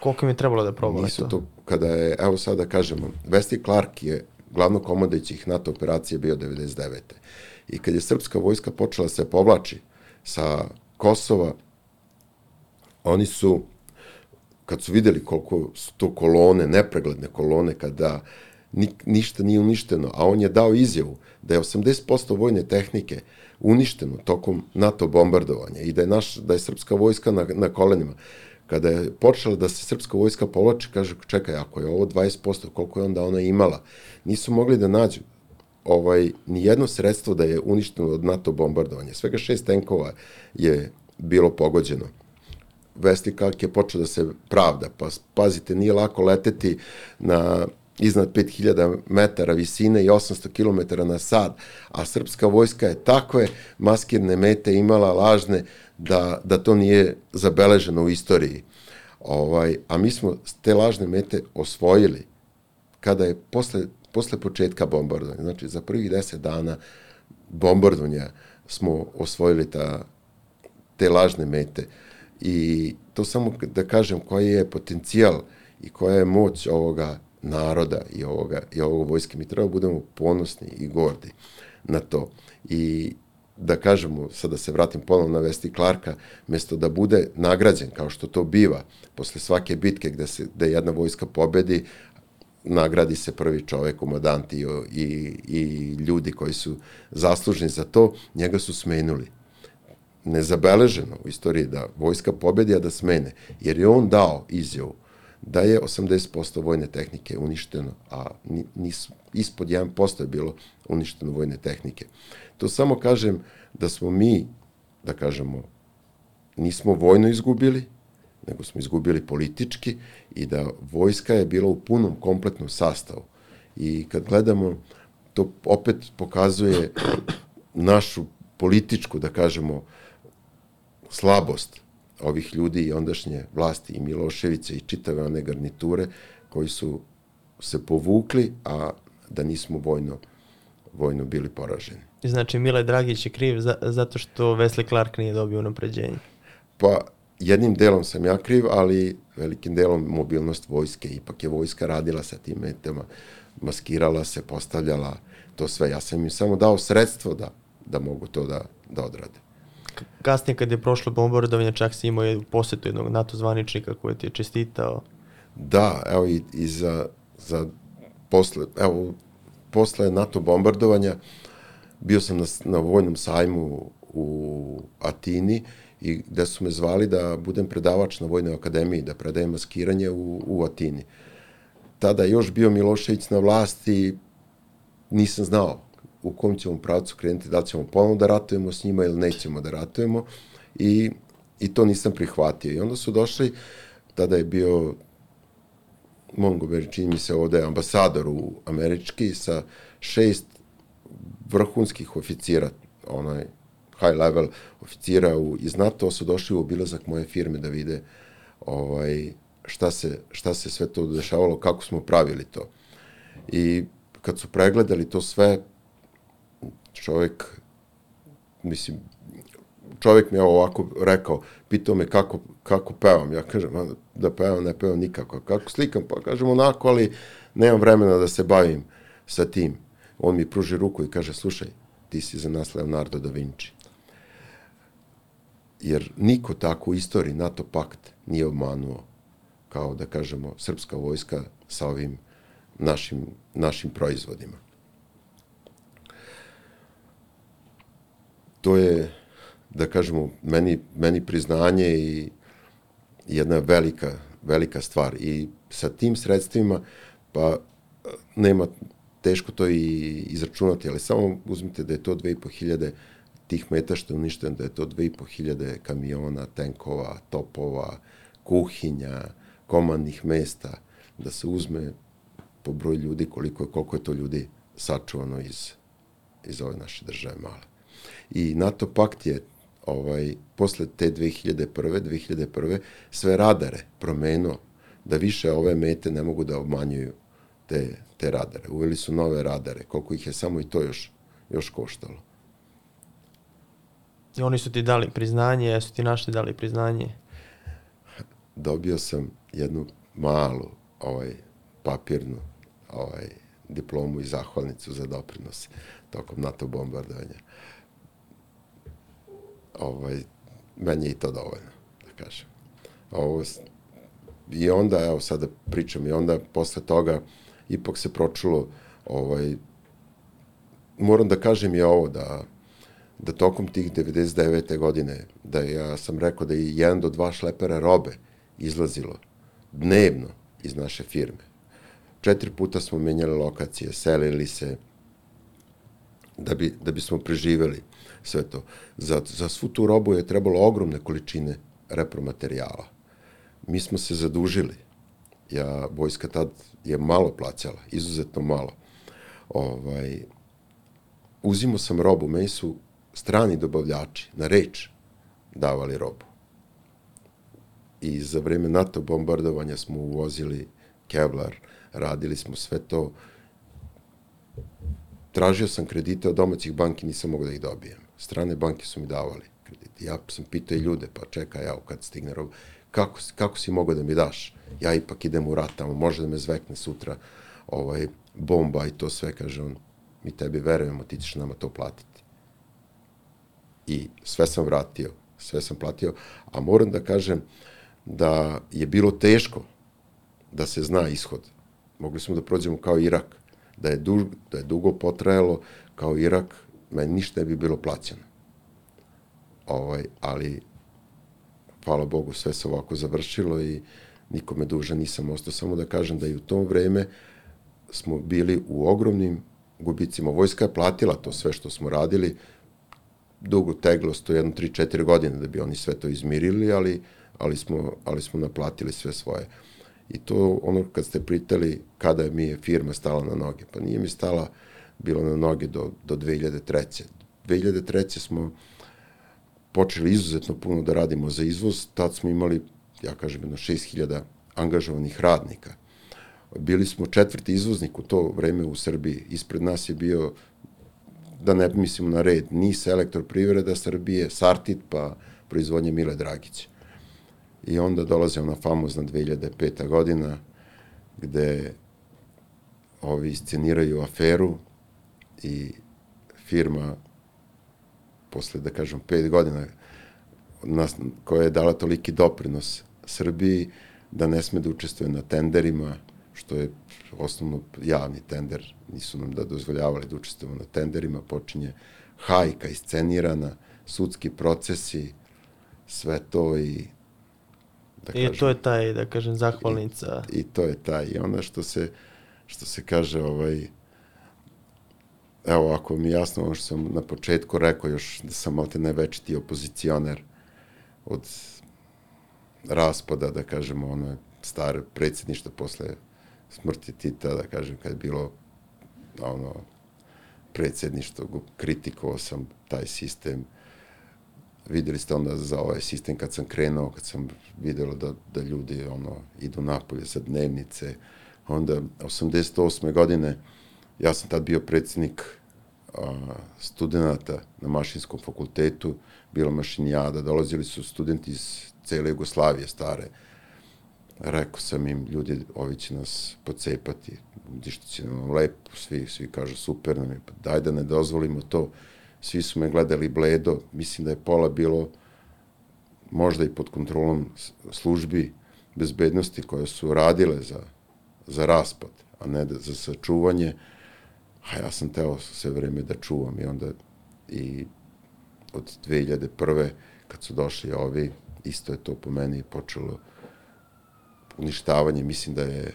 koliko im je trebalo da probali nisu to? to? Kada je, evo sada da kažemo, Vesti Clark je glavno komandajućih NATO operacije bio 99. I kad je srpska vojska počela da se povlači sa Kosova, oni su, kad su videli koliko su to kolone, nepregledne kolone, kada ni, ništa nije uništeno, a on je dao izjavu da je 80% vojne tehnike uništeno tokom NATO bombardovanja i da je, naš, da je srpska vojska na, na kolenima. Kada je počela da se srpska vojska povlači, kaže, čekaj, ako je ovo 20%, koliko je onda ona imala? Nisu mogli da nađu ovaj, ni jedno sredstvo da je uništeno od NATO bombardovanja. Svega šest tenkova je bilo pogođeno. Vestikak je počeo da se pravda, pa pazite, nije lako leteti na iznad 5000 metara visine i 800 km na sat, a srpska vojska je takve maskirne mete imala lažne da, da to nije zabeleženo u istoriji. Ovaj, a mi smo te lažne mete osvojili kada je posle, posle početka bombardovanja, znači za prvih 10 dana bombardovanja smo osvojili ta, te lažne mete. I to samo da kažem koji je potencijal i koja je moć ovoga naroda i ovoga, i ovog vojske. Mi treba da budemo ponosni i gordi na to. I da kažemo, sad da se vratim ponovno na Vesti Clarka, mesto da bude nagrađen, kao što to biva, posle svake bitke gde, se, gde jedna vojska pobedi, nagradi se prvi čovek, komandant i, i, i ljudi koji su zaslužni za to, njega su smenuli. Nezabeleženo u istoriji da vojska pobedi, a da smene, jer je on dao izjavu da je 80% vojne tehnike uništeno, a nis, ispod 1% je bilo uništeno vojne tehnike. To samo kažem da smo mi, da kažemo, nismo vojno izgubili, nego smo izgubili politički i da vojska je bila u punom kompletnom sastavu. I kad gledamo, to opet pokazuje našu političku, da kažemo, slabost ovih ljudi i ondašnje vlasti i Miloševića i čitave one garniture koji su se povukli, a da nismo vojno, vojno bili poraženi. Znači Mile Dragić je kriv za, zato što Wesley Clark nije dobio napređenje? Pa jednim delom sam ja kriv, ali velikim delom mobilnost vojske. Ipak je vojska radila sa tim metama, maskirala se, postavljala to sve. Ja sam im samo dao sredstvo da, da mogu to da, da odrade. Kasnije kad je prošlo bombardovanje, čak si imao je posetu jednog NATO zvaničnika koji ti je čestitao. Da, evo i, i za, za posle, evo, posle NATO bombardovanja bio sam na, na vojnom sajmu u Atini i gde su me zvali da budem predavač na Vojnoj akademiji, da predajem maskiranje u, u Atini. Tada još bio Milošević na vlasti, nisam znao u kom ćemo pravcu krenuti, da ćemo ponovno da ratujemo s njima ili nećemo da ratujemo i, i to nisam prihvatio. I onda su došli, tada je bio Montgomery, čini mi se ovde, ambasador u američki sa šest vrhunskih oficira, onaj high level oficira u, iz NATO su došli u obilazak moje firme da vide ovaj, šta, se, šta se sve to dešavalo, kako smo pravili to. I kad su pregledali to sve, čovek, mislim, čovek mi je ovako rekao, pitao me kako, kako pevam. Ja kažem, da pevam, ne pevam nikako. Kako slikam? Pa kažem onako, ali nemam vremena da se bavim sa tim. On mi pruži ruku i kaže, slušaj, ti si za nas Leonardo da Vinci jer niko tako u istoriji NATO pakt nije obmanuo kao da kažemo srpska vojska sa ovim našim, našim proizvodima. To je, da kažemo, meni, meni priznanje i jedna velika, velika stvar. I sa tim sredstvima, pa nema teško to i izračunati, ali samo uzmite da je to 2500 tih meta što je uništen, da je to 2500 kamiona, tenkova, topova, kuhinja, komandnih mesta, da se uzme po broj ljudi koliko je, koliko je to ljudi sačuvano iz, iz ove naše države male. I NATO pakt je ovaj, posle te 2001. 2001. sve radare promenuo da više ove mete ne mogu da obmanjuju te, te radare. Uveli su nove radare, koliko ih je samo i to još, još koštalo. I oni su ti dali priznanje, jesu ti našli dali priznanje? Dobio sam jednu malu ovaj, papirnu ovaj, diplomu i zahvalnicu za doprinos tokom NATO bombardovanja. Ovaj, meni je i to dovoljno, da kažem. Ovo, I onda, evo sada pričam, i onda posle toga ipak se pročulo, ovaj, moram da kažem i ovo, da da tokom tih 99. godine, da ja sam rekao da je jedan do dva šlepera robe izlazilo dnevno iz naše firme. Četiri puta smo menjali lokacije, selili se, da bi, da bismo preživeli sve to. Za, za svu tu robu je trebalo ogromne količine repromaterijala. Mi smo se zadužili. Ja, vojska tad je malo plaćala, izuzetno malo. Ovaj, uzimo sam robu, meni su strani dobavljači na reč davali robu. I za vreme NATO bombardovanja smo uvozili Kevlar, radili smo sve to. Tražio sam kredite od domaćih banki, nisam mogao da ih dobijem. Strane banke su mi davali kredite. Ja sam pitao i ljude, pa čekaj, ja, kad stigne roba, kako, kako si mogao da mi daš? Ja ipak idem u rat tamo, može da me zvekne sutra ovaj, bomba i to sve, kaže on, mi tebi verujemo, ti ćeš nama to platiti. I sve sam vratio, sve sam platio, a moram da kažem da je bilo teško da se zna ishod. Mogli smo da prođemo kao Irak, da je, duž, da je dugo potrajalo kao Irak, meni ništa ne bi bilo plaćeno. Ovaj, ali, hvala Bogu, sve se ovako završilo i nikome dužan nisam ostao. Samo da kažem da i u tom vreme smo bili u ogromnim gubicima. Vojska je platila to sve što smo radili, dugo teglo, sto jedno, tri, četiri godine da bi oni sve to izmirili, ali, ali, smo, ali smo naplatili sve svoje. I to ono kad ste pritali kada mi je firma stala na noge. Pa nije mi stala bilo na noge do, do 2003. 2003. smo počeli izuzetno puno da radimo za izvoz, tad smo imali, ja kažem, jedno 6000 angažovanih radnika. Bili smo četvrti izvoznik u to vreme u Srbiji. Ispred nas je bio, da ne mislimo na red, NIS elektroprivreda Srbije, Sartit, pa proizvodnje Mile Dragić. I onda dolaze ona famozna 2005. godina, gde ovi isceniraju aferu i firma posle, da kažem, pet godina nas, koja je dala toliki doprinos Srbiji da ne sme da učestvuje na tenderima, što je osnovno javni tender, nisu nam da dozvoljavali da učestvujemo na tenderima, počinje hajka iscenirana, sudski procesi, sve to i da I kažem, to je taj, da kažem, zahvalnica. I, I to je taj. I onda što se, što se kaže, ovaj, evo, ako mi je jasno ono što sam na početku rekao, još da sam malte ne večiti opozicioner od raspada, da kažemo, ono stare predsjedništvo posle smrti Tita, da kažem, kad je bilo ono, predsjedništvo, kritikovao sam taj sistem, videli ste onda za ovaj sistem kad sam krenuo, kad sam videlo da, da ljudi ono, idu napolje sa dnevnice, onda 88. godine ja sam tad bio predsednik studenta na mašinskom fakultetu, bila mašinijada, dolazili su studenti iz cele Jugoslavije stare. Rekao sam im, ljudi, ovi će nas pocepati, što će nam lepo, svi, svi kažu super nam je, pa daj da ne dozvolimo to. Svi su me gledali bledo, mislim da je pola bilo možda i pod kontrolom službi bezbednosti koje su radile za, za raspad, a ne da, za sačuvanje, a ja sam teo sve vreme da čuvam i onda i od 2001. kad su došli ovi, isto je to po meni počelo uništavanje, mislim da je,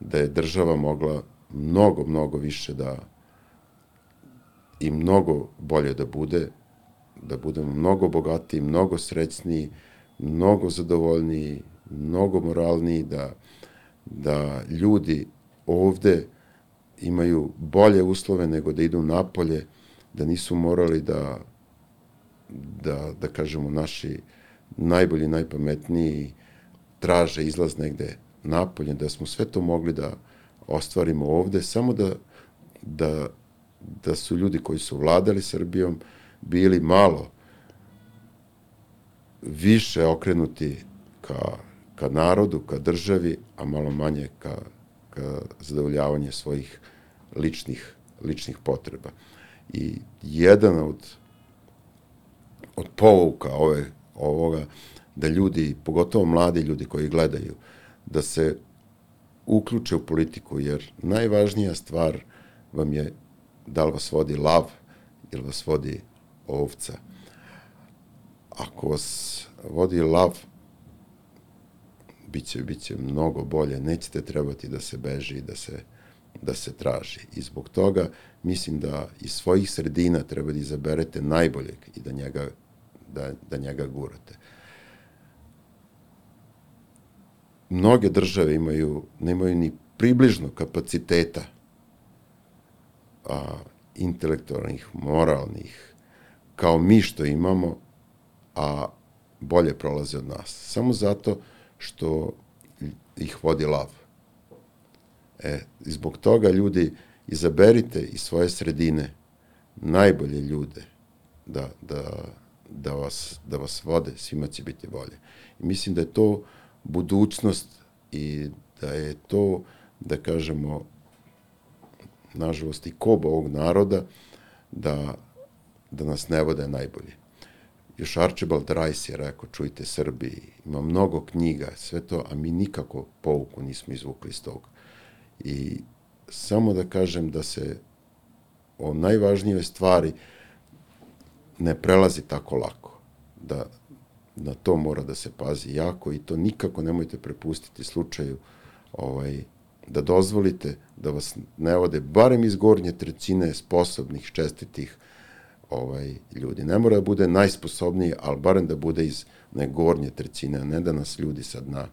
da je država mogla mnogo, mnogo više da, i mnogo bolje da bude, da budemo mnogo bogatiji, mnogo srećniji, mnogo zadovoljniji, mnogo moralniji, da, da ljudi ovde imaju bolje uslove nego da idu napolje, da nisu morali da, da, da kažemo, naši najbolji, najpametniji traže izlaz negde napolje, da smo sve to mogli da ostvarimo ovde, samo da, da da su ljudi koji su vladali Srbijom bili malo više okrenuti ka, ka narodu, ka državi, a malo manje ka, zadovoljavanje svojih ličnih, ličnih potreba. I jedan od, od povuka ove, ovoga, da ljudi, pogotovo mladi ljudi koji gledaju, da se uključe u politiku, jer najvažnija stvar vam je da li vas vodi lav ili vas vodi ovca. Ako vas vodi lav, biće, biće mnogo bolje, nećete trebati da se beži da se, da se traži. I zbog toga mislim da iz svojih sredina treba da izaberete najboljeg i da njega, da, da njega gurate. Mnoge države imaju, nemaju ni približno kapaciteta a, intelektualnih, moralnih, kao mi što imamo, a bolje prolaze od nas. Samo zato što ih vodi lav. E, zbog toga ljudi izaberite iz svoje sredine najbolje ljude da, da, da, vas, da vas vode, svima će biti bolje. I mislim da je to budućnost i da je to, da kažemo, nažalost, i kob ovog naroda da, da nas ne vode najbolje. Još Archibald Rice je rekao, čujte Srbi, ima mnogo knjiga, sve to, a mi nikako pouku nismo izvukli iz toga. I samo da kažem da se o najvažnijoj stvari ne prelazi tako lako. Da na to mora da se pazi jako i to nikako nemojte prepustiti slučaju ovaj, da dozvolite da vas ne vode barem iz gornje trećine sposobnih, čestitih ovaj, ljudi. Ne mora da bude najsposobniji, ali barem da bude iz ne gornje trećine, a ne da nas ljudi sad na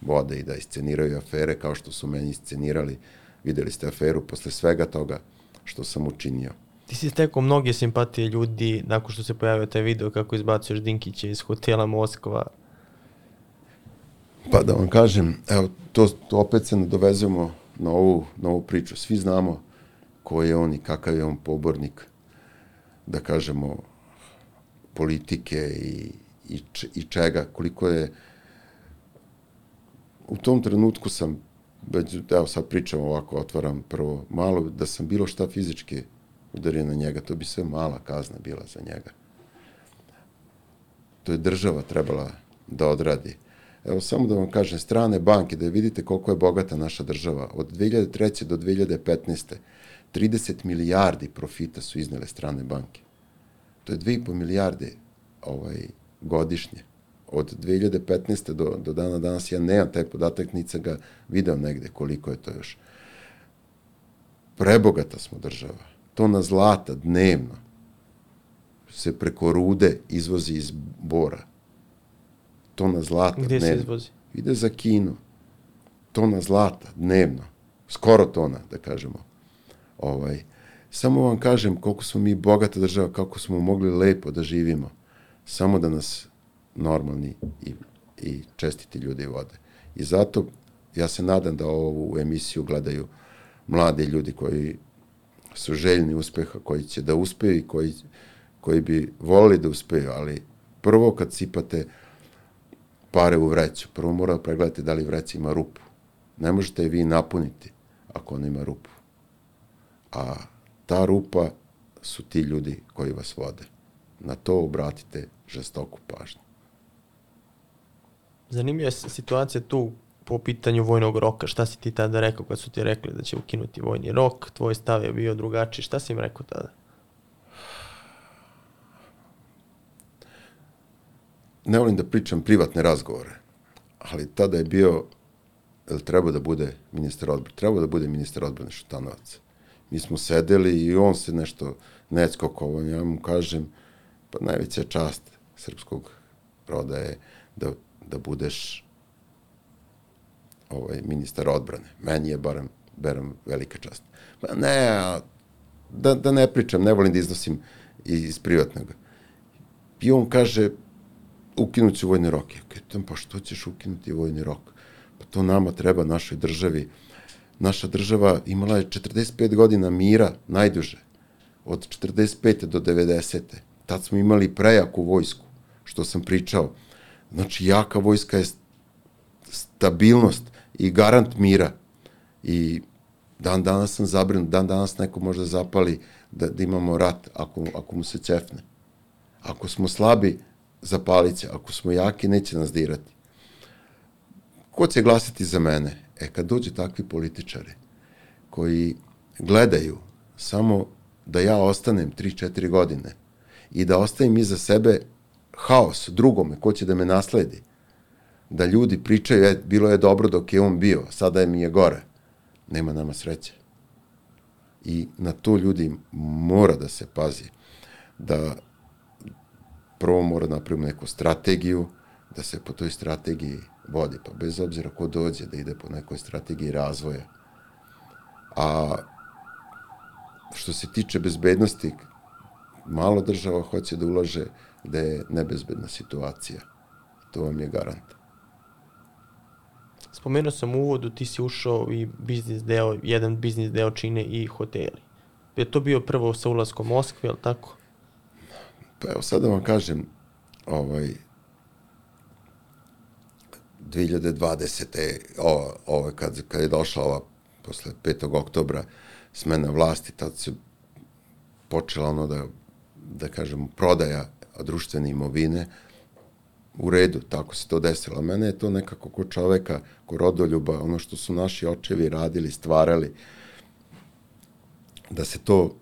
vode i da isceniraju afere kao što su meni iscenirali. Videli ste aferu posle svega toga što sam učinio. Ti si stekao mnoge simpatije ljudi nakon što se pojavio taj video kako izbacuješ Dinkića iz hotela Moskva. Pa da vam kažem, evo, to, to opet se nadovezujemo na ovu, na ovu priču. Svi znamo ko je on i kakav je on pobornik, da kažemo, politike i, i, i čega, koliko je u tom trenutku sam već, evo sad pričam ovako, otvaram prvo malo, da sam bilo šta fizički udario na njega, to bi sve mala kazna bila za njega. To je država trebala da odradi. Evo samo da vam kažem, strane banke, da vidite koliko je bogata naša država. Od 2003. do 2015. 30 milijardi profita su iznele strane banke. To je 2,5 milijarde ovaj, godišnje. Od 2015. do, do dana danas ja nemam taj podatak, nica ga video negde koliko je to još. Prebogata smo država. Tona zlata dnevno se preko rude izvozi iz Bora tona zlata Gde dnevno. se izvozi? Ide za Kinu. Tona zlata dnevno. Skoro tona, da kažemo. Ovaj, samo vam kažem koliko smo mi bogata država, kako smo mogli lepo da živimo. Samo da nas normalni i, i čestiti ljudi vode. I zato ja se nadam da ovu emisiju gledaju mladi ljudi koji su željni uspeha, koji će da uspeju i koji, koji bi volili da uspeju, ali prvo kad sipate pare u vreću. Prvo mora da pregledate da li vreća ima rupu. Ne možete je vi napuniti ako ona ima rupu. A ta rupa su ti ljudi koji vas vode. Na to obratite žestoku pažnju. Zanimljiva je situacija tu po pitanju vojnog roka. Šta si ti tada rekao kad su ti rekli da će ukinuti vojni rok? Tvoj stav je bio drugačiji. Šta si im rekao tada? ne volim da pričam privatne razgovore, ali tada je bio, jel treba da bude ministar odbrane, treba da bude ministar odbrane Šutanovac. Mi smo sedeli i on se nešto neckokovo, ja mu kažem, pa najveća čast srpskog roda je da, da budeš ovaj, ministar odbrane. Meni je barem, barem velika čast. Pa ne, da, da ne pričam, ne volim da iznosim iz privatnog. I on kaže, ukinut će vojni rok. Ja kažem, pa što ćeš ukinuti vojni rok? Pa to nama treba, našoj državi. Naša država imala je 45 godina mira, najduže. Od 45. do 90. Tad smo imali prejaku vojsku, što sam pričao. Znači, jaka vojska je stabilnost i garant mira. I dan danas sam zabrinut, dan danas neko možda zapali da, da imamo rat ako, ako mu se cefne. Ako smo slabi, zapalit će. Ako smo jaki, neće nas dirati. Ko će glasati za mene? E, kad dođe takvi političari koji gledaju samo da ja ostanem 3-4 godine i da ostavim iza sebe haos drugome, ko će da me nasledi, da ljudi pričaju, e, bilo je dobro dok je on bio, sada je mi je gore. Nema nama sreće. I na to ljudi mora da se pazi. Da prvo mora da napravimo neku strategiju, da se po toj strategiji vodi, pa bez obzira ko dođe da ide po nekoj strategiji razvoja. A što se tiče bezbednosti, malo država hoće da ulaže da je nebezbedna situacija. To vam je garant. Spomenuo sam u uvodu, ti si ušao i biznis deo, jedan biznis deo čine i hoteli. Je to bio prvo sa ulaskom Moskve, je li tako? Pa evo sad da vam kažem, ovaj, 2020. Ovo, ovo kad, kad je došla ova posle 5. oktobra smena vlasti, tad se počela ono da, da kažem, prodaja društvene imovine, u redu, tako se to desilo. A mene je to nekako ko čoveka, ko rodoljuba, ono što su naši očevi radili, stvarali, da se to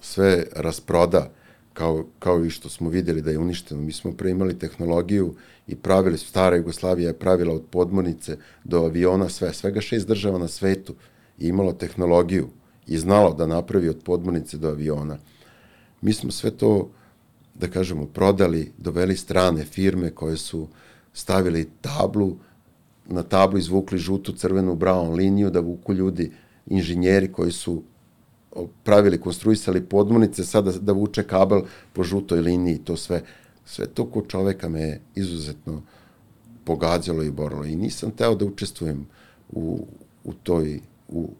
sve rasproda, kao, kao i što smo videli da je uništeno. Mi smo pre imali tehnologiju i pravili, stara Jugoslavija je pravila od podmornice do aviona sve, svega šest država na svetu je imalo tehnologiju i znalo da napravi od podmornice do aviona. Mi smo sve to, da kažemo, prodali, doveli strane firme koje su stavili tablu, na tablu izvukli žutu, crvenu, brown liniju da vuku ljudi, inženjeri koji su pravili, konstruisali podmornice, sada da, da vuče kabel po žutoj liniji, to sve, sve to ko čoveka me izuzetno pogađalo i borilo. I nisam teo da učestvujem u, u toj, u,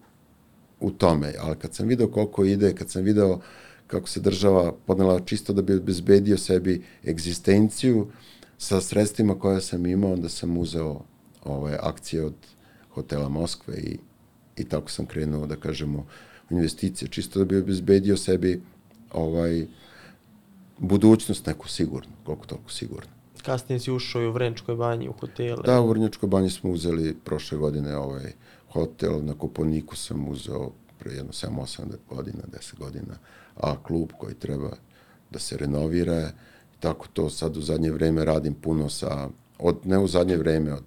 u tome, ali kad sam video koliko ide, kad sam video kako se država podnela čisto da bi obezbedio sebi egzistenciju sa sredstvima koje sam imao, onda sam uzeo ove akcije od hotela Moskve i, i tako sam krenuo, da kažemo, investicije, čisto da bi obezbedio sebi ovaj, budućnost neku sigurno, koliko toliko sigurno. Kasnije si ušao i u Vreničkoj banji, u hotele. Da, u Vrničkoj banji smo uzeli prošle godine ovaj hotel, na Koponiku sam uzeo pre jedno 7-8 godina, 10 godina, a klub koji treba da se renovira, tako to sad u zadnje vreme radim puno sa, od, ne u zadnje vreme, od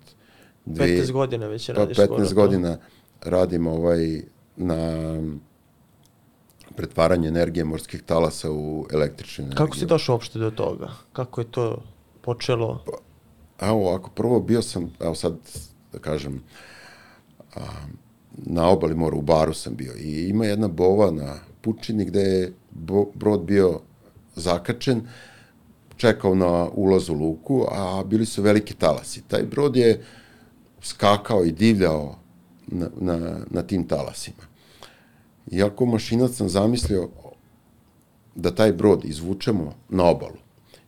dve, 15 godina već pa radiš. Pa 15 godina radim ovaj na pretvaranje energije morskih talasa u električnu energiju. Kako si došao uopšte do toga? Kako je to počelo? Pa, evo ovako, prvo bio sam, evo sad da kažem, a, na obali mora u baru sam bio i ima jedna bova na Pučini gde je bo, brod bio zakačen, čekao na ulaz u luku, a bili su veliki talasi. Taj brod je skakao i divljao na, na, na tim talasima. Iako mašinac sam zamislio da taj brod izvučemo na obalu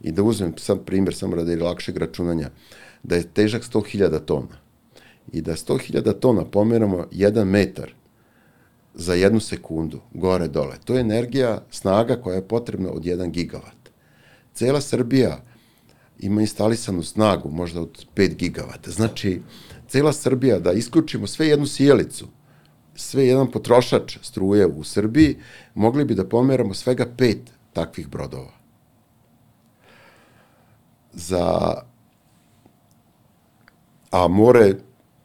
i da uzmem sam primjer samo radi lakšeg računanja, da je težak 100.000 tona i da 100.000 tona pomeramo 1 metar za jednu sekundu, gore dole. To je energija, snaga koja je potrebna od 1 gigavat. Cela Srbija ima instalisanu snagu možda od 5 gigavata. Znači, cela Srbija da isključimo sve jednu sjelicu, sve jedan potrošač struje u Srbiji, mogli bi da pomeramo svega pet takvih brodova. Za a more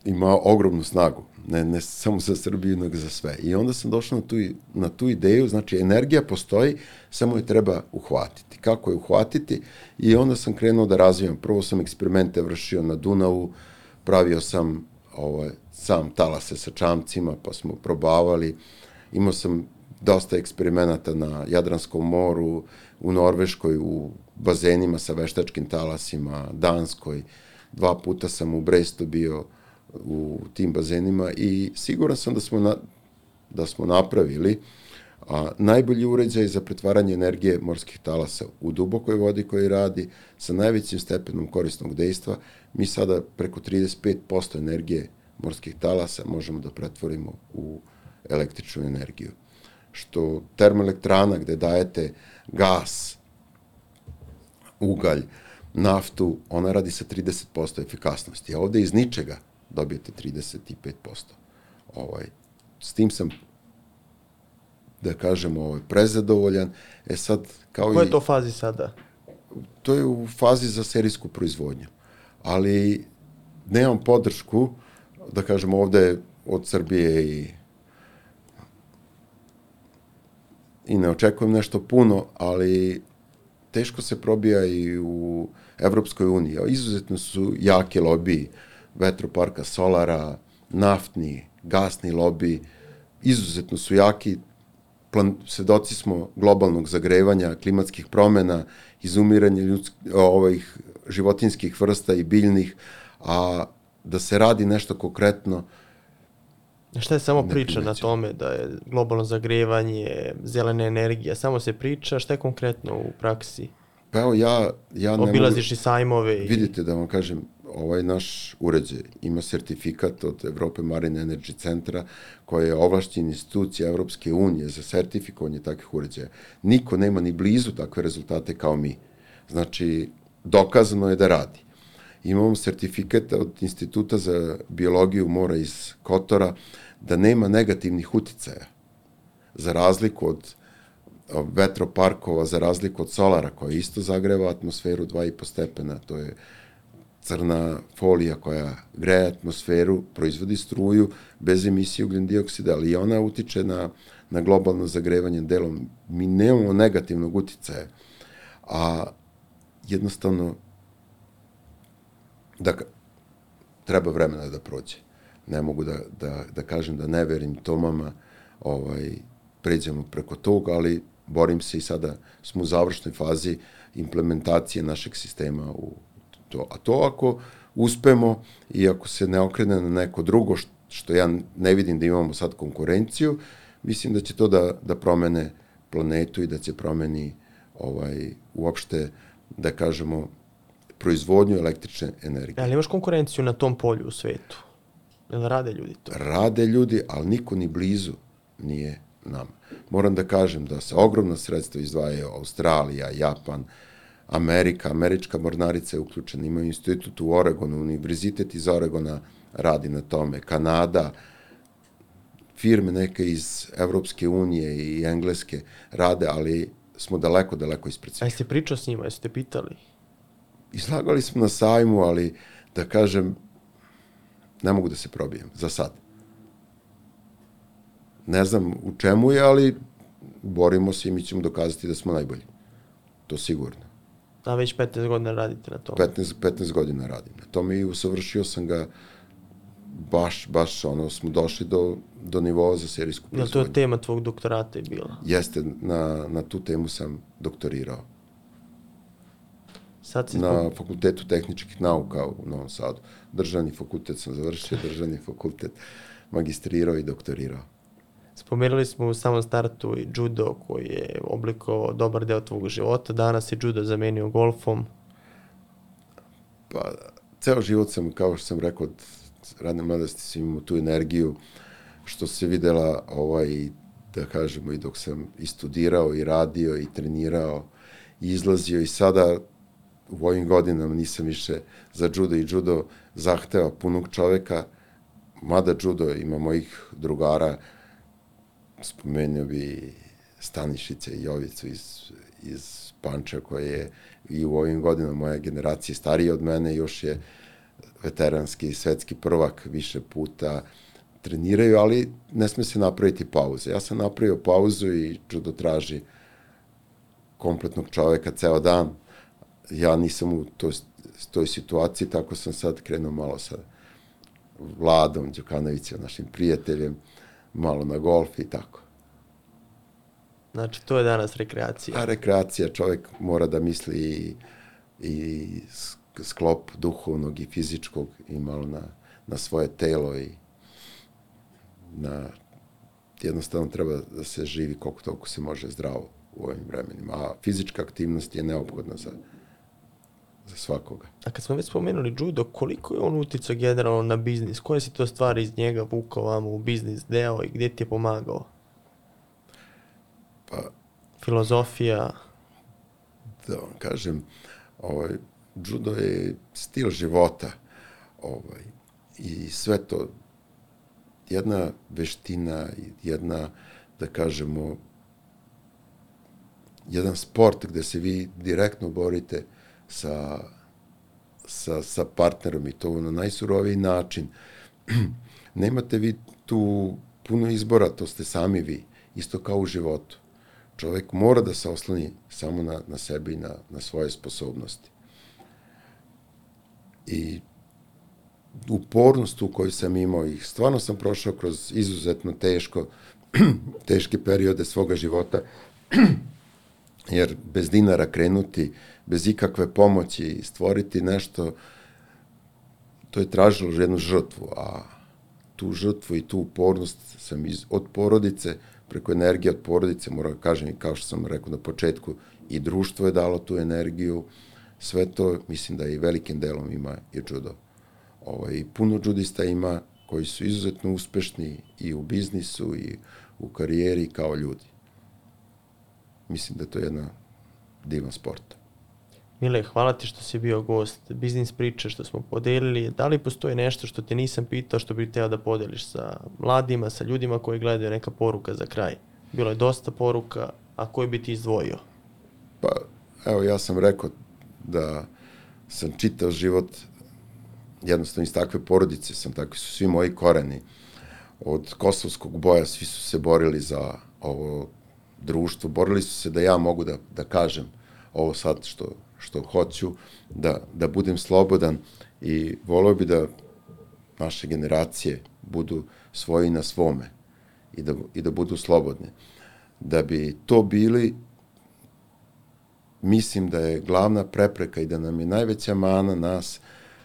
ima ogromnu snagu, ne, ne samo za Srbiju, nego za sve. I onda sam došao na tu, na tu ideju, znači energija postoji, samo je treba uhvatiti. Kako je uhvatiti? I onda sam krenuo da razvijam. Prvo sam eksperimente vršio na Dunavu, pravio sam ovaj, sam talase sa čamcima, pa smo probavali. Imao sam dosta eksperimenata na Jadranskom moru, u Norveškoj, u bazenima sa veštačkim talasima, Danskoj. Dva puta sam u Brestu bio u tim bazenima i siguran sam da smo, na, da smo napravili a, najbolji uređaj za pretvaranje energije morskih talasa u dubokoj vodi koji radi sa najvećim stepenom korisnog dejstva. Mi sada preko 35% energije morskih talasa možemo da pretvorimo u električnu energiju. Što termoelektrana gde dajete gas, ugalj, naftu, ona radi sa 30% efikasnosti, a ovde iz ničega dobijete 35%. Ovaj, s tim sam da kažem, ovaj, prezadovoljan. E sad, kao Koje je to fazi sada? To je u fazi za serijsku proizvodnju. Ali nemam podršku da kažem, ovde od Srbije i i ne očekujem nešto puno, ali teško se probija i u Evropskoj uniji. Izuzetno su jake lobiji vetroparka, solara, naftni, gasni lobi, izuzetno su jaki, plan, svedoci smo globalnog zagrevanja, klimatskih promena, izumiranja ljudsk, ovih životinskih vrsta i biljnih, a da se radi nešto konkretno. Šta je samo priča na tome da je globalno zagrevanje, zelena energija, samo se priča, šta je konkretno u praksi? Pa evo ja, ja ne Obilaziš i sajmove. I... Vidite da vam kažem, ovaj naš uređaj ima sertifikat od Evrope Marine Energy Centra koja je ovlašćena institucija Evropske unije za sertifikovanje takvih uređaja. Niko nema ni blizu takve rezultate kao mi. Znači, dokazano je da radi. Imamo sertifikat od Instituta za biologiju mora iz Kotora da nema negativnih uticaja. Za razliku od vetroparkova, za razliku od solara koja isto zagreva atmosferu 2,5 stepena, to je crna folija koja greje atmosferu, proizvodi struju bez emisije ugljen dioksida, ali ona utiče na, na globalno zagrevanje delom. Mi nemamo negativnog uticaja, a jednostavno da treba vremena da prođe. Ne mogu da, da, da kažem da ne verim Tomama, ovaj, pređemo preko toga, ali borim se i sada smo u završnoj fazi implementacije našeg sistema u to. A to ako uspemo i ako se ne okrene na neko drugo, što ja ne vidim da imamo sad konkurenciju, mislim da će to da, da promene planetu i da će promeni ovaj, uopšte, da kažemo, proizvodnju električne energije. Ali imaš konkurenciju na tom polju u svetu? Jel rade ljudi to? Rade ljudi, ali niko ni blizu nije nama. Moram da kažem da se ogromna sredstva izdvajaju Australija, Japan, Amerika, američka mornarica je uključena, imaju institut u Oregonu, univerzitet iz Oregona radi na tome, Kanada, firme neke iz Evropske unije i Engleske rade, ali smo daleko, daleko ispred svih. A jeste pričao s njima, jeste pitali? Izlagali smo na sajmu, ali da kažem, ne mogu da se probijem, za sad. Ne znam u čemu je, ali borimo se i mi ćemo dokazati da smo najbolji. To sigurno. A već 15 godina radite na tome? 15, 15 godina radim na tome i usavršio sam ga baš, baš ono, smo došli do, do nivoa za serijsku proizvodnju. Je to tema tvog doktorata je bila? Jeste, na, na tu temu sam doktorirao. Sad si na zbog... Fakultetu tehničkih nauka u Novom Sadu. Državni fakultet sam završio, državni fakultet magistrirao i doktorirao. Spomenuli smo u samom startu i judo koji je oblikovao dobar deo tvog života. Danas je judo zamenio golfom. Pa, ceo život sam, kao što sam rekao, od radne mladosti sam imao tu energiju što se videla ovaj, da kažemo, i dok sam i studirao i radio i trenirao i izlazio i sada u ovim godinama nisam više za judo i judo zahteva punog čoveka, mada judo ima mojih drugara spomenuo bi Stanišice i Jovicu iz, iz Panča koja je i u ovim godinama moja generacija starija od mene, još je veteranski svetski prvak više puta treniraju, ali ne sme se napraviti pauze. Ja sam napravio pauzu i judo traži kompletnog čoveka ceo dan. Ja nisam u toj, toj situaciji, tako sam sad krenuo malo sa Vladom Đukanovićem, našim prijateljem, malo na golf i tako. Znači, to je danas rekreacija. A rekreacija, čovek mora da misli i, i sklop duhovnog i fizičkog i malo na, na svoje telo i na jednostavno treba da se živi koliko toliko se može zdravo u ovim vremenima. A fizička aktivnost je neophodna za, svakoga. A kad smo već spomenuli judo, koliko je on uticao generalno na biznis? Koje si to stvari iz njega vukao vamo u biznis deo i gde ti je pomagao? Pa, Filozofija? Da vam kažem, ovaj, judo je stil života ovaj, i sve to jedna veština, jedna, da kažemo, jedan sport gde se vi direktno borite sa, sa, sa partnerom i to na najsuroviji način. Nemate vi tu puno izbora, to ste sami vi, isto kao u životu. Čovek mora da se osloni samo na, na sebe i na, na svoje sposobnosti. I upornost u kojoj sam imao ih, stvarno sam prošao kroz izuzetno teško, teške periode svoga života, jer bez dinara krenuti, bez ikakve pomoći, stvoriti nešto, to je tražilo jednu žrtvu, a tu žrtvu i tu upornost sam iz, od porodice, preko energije od porodice, moram da kažem i kao što sam rekao na početku, i društvo je dalo tu energiju, sve to mislim da i velikim delom ima i judo. Ovaj, puno judista ima koji su izuzetno uspešni i u biznisu i u karijeri kao ljudi. Mislim da je to jedna divan sport. Mile, hvala ti što si bio gost biznis priče što smo podelili. Da li postoji nešto što te nisam pitao što bih teo da podeliš sa mladima, sa ljudima koji gledaju neka poruka za kraj? Bilo je dosta poruka, a koji bi ti izdvojio? Pa, evo, ja sam rekao da sam čitao život jednostavno iz takve porodice sam, takvi su svi moji koreni. Od kosovskog boja svi su se borili za ovo društvo, borili su se da ja mogu da, da kažem ovo sad što, što hoću, da, da budem slobodan i volio bi da naše generacije budu svoji na svome i da, i da budu slobodne. Da bi to bili, mislim da je glavna prepreka i da nam je najveća mana nas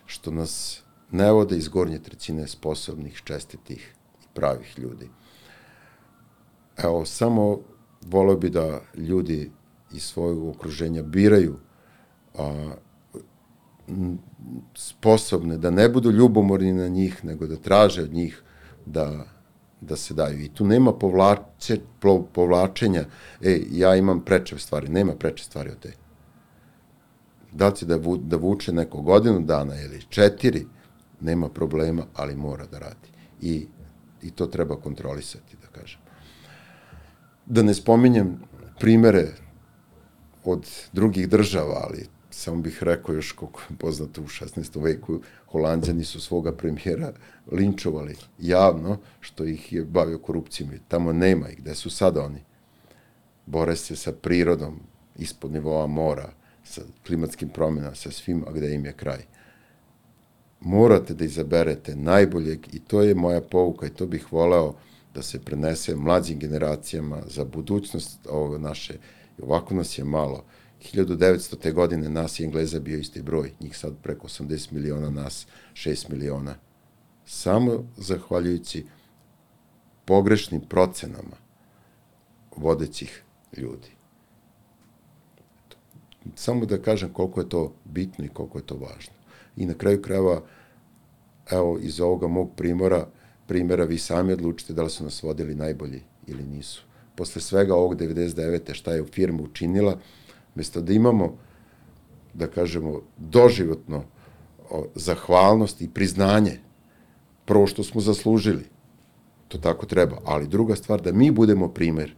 što nas ne vode iz gornje trećine sposobnih, čestitih i pravih ljudi. Evo, samo volio bi da ljudi iz svojeg okruženja biraju a, sposobne, da ne budu ljubomorni na njih, nego da traže od njih da, da se daju. I tu nema povlače, povlačenja, e, ja imam preče stvari, nema preče stvari od te. Da li će da, vu, da vuče neko godinu dana ili četiri, nema problema, ali mora da radi. I, i to treba kontrolisati, da kažem. Da ne spominjem primere od drugih država, ali samo bih rekao još koliko je poznato u 16. veku, Holandjani su svoga premijera linčovali javno, što ih je bavio korupcijom. Tamo nema ih, gde su sada oni? Bore se sa prirodom ispod nivoa mora, sa klimatskim promenama, sa svim, a gde im je kraj. Morate da izaberete najboljeg i to je moja pouka i to bih voleo da se prenese mlađim generacijama za budućnost ovog naše. Ovako nas je malo 1900. godine nas i Engleza bio isti broj, njih sad preko 80 miliona, nas 6 miliona. Samo zahvaljujući pogrešnim procenama vodećih ljudi. Samo da kažem koliko je to bitno i koliko je to važno. I na kraju krajeva, evo, iz ovoga mog primora, primjera vi sami odlučite da li su nas vodili najbolji ili nisu. Posle svega ovog 99. šta je u firmu učinila, Mesto da imamo, da kažemo, doživotno zahvalnost i priznanje, prvo što smo zaslužili, to tako treba, ali druga stvar, da mi budemo primer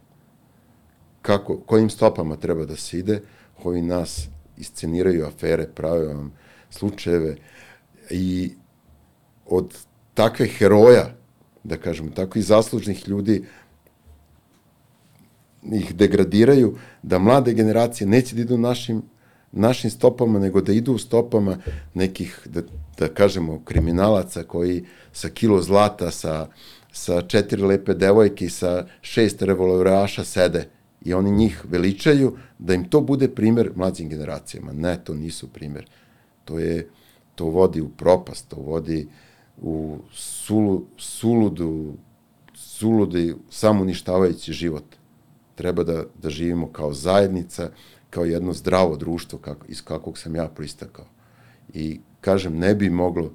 kako, kojim stopama treba da se ide, koji nas isceniraju afere, prave vam slučajeve i od takve heroja, da kažemo, takvih zaslužnih ljudi, ih degradiraju, da mlade generacije neće da idu našim, našim stopama, nego da idu u stopama nekih, da, da kažemo, kriminalaca koji sa kilo zlata, sa, sa četiri lepe devojke i sa šest revolveraša sede i oni njih veličaju, da im to bude primer mlađim generacijama. Ne, to nisu primer. To je, to vodi u propast, to vodi u sulu, suludu, suludi, samuništavajući život treba da, da živimo kao zajednica, kao jedno zdravo društvo kako, iz kakvog sam ja pristakao. I kažem, ne bi moglo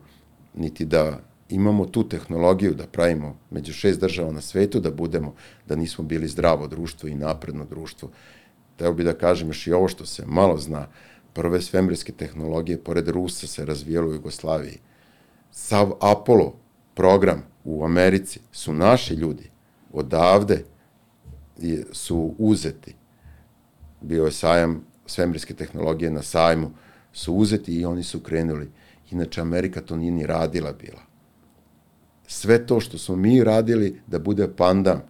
niti da imamo tu tehnologiju da pravimo među šest država na svetu, da budemo, da nismo bili zdravo društvo i napredno društvo. Teo bi da kažem još i ovo što se malo zna, prve svemirske tehnologije, pored Rusa, se razvijalo u Jugoslaviji. Sav Apollo program u Americi su naši ljudi odavde su uzeti. Bio je sajam svemirske tehnologije na sajmu, su uzeti i oni su krenuli. Inače, Amerika to nije ni radila bila. Sve to što smo mi radili da bude pandam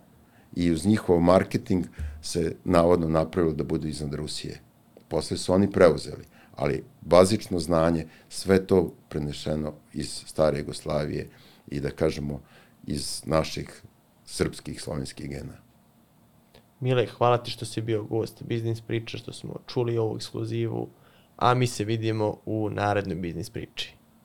i uz njihov marketing se navodno napravilo da budu iznad Rusije. Posle su oni preuzeli, ali bazično znanje, sve to prenešeno iz stare Jugoslavije i da kažemo iz naših srpskih slovenskih gena. Mile, hvala ti što si bio gost Biznis Priča, što smo čuli ovu ekskluzivu, a mi se vidimo u narednoj Biznis Priči.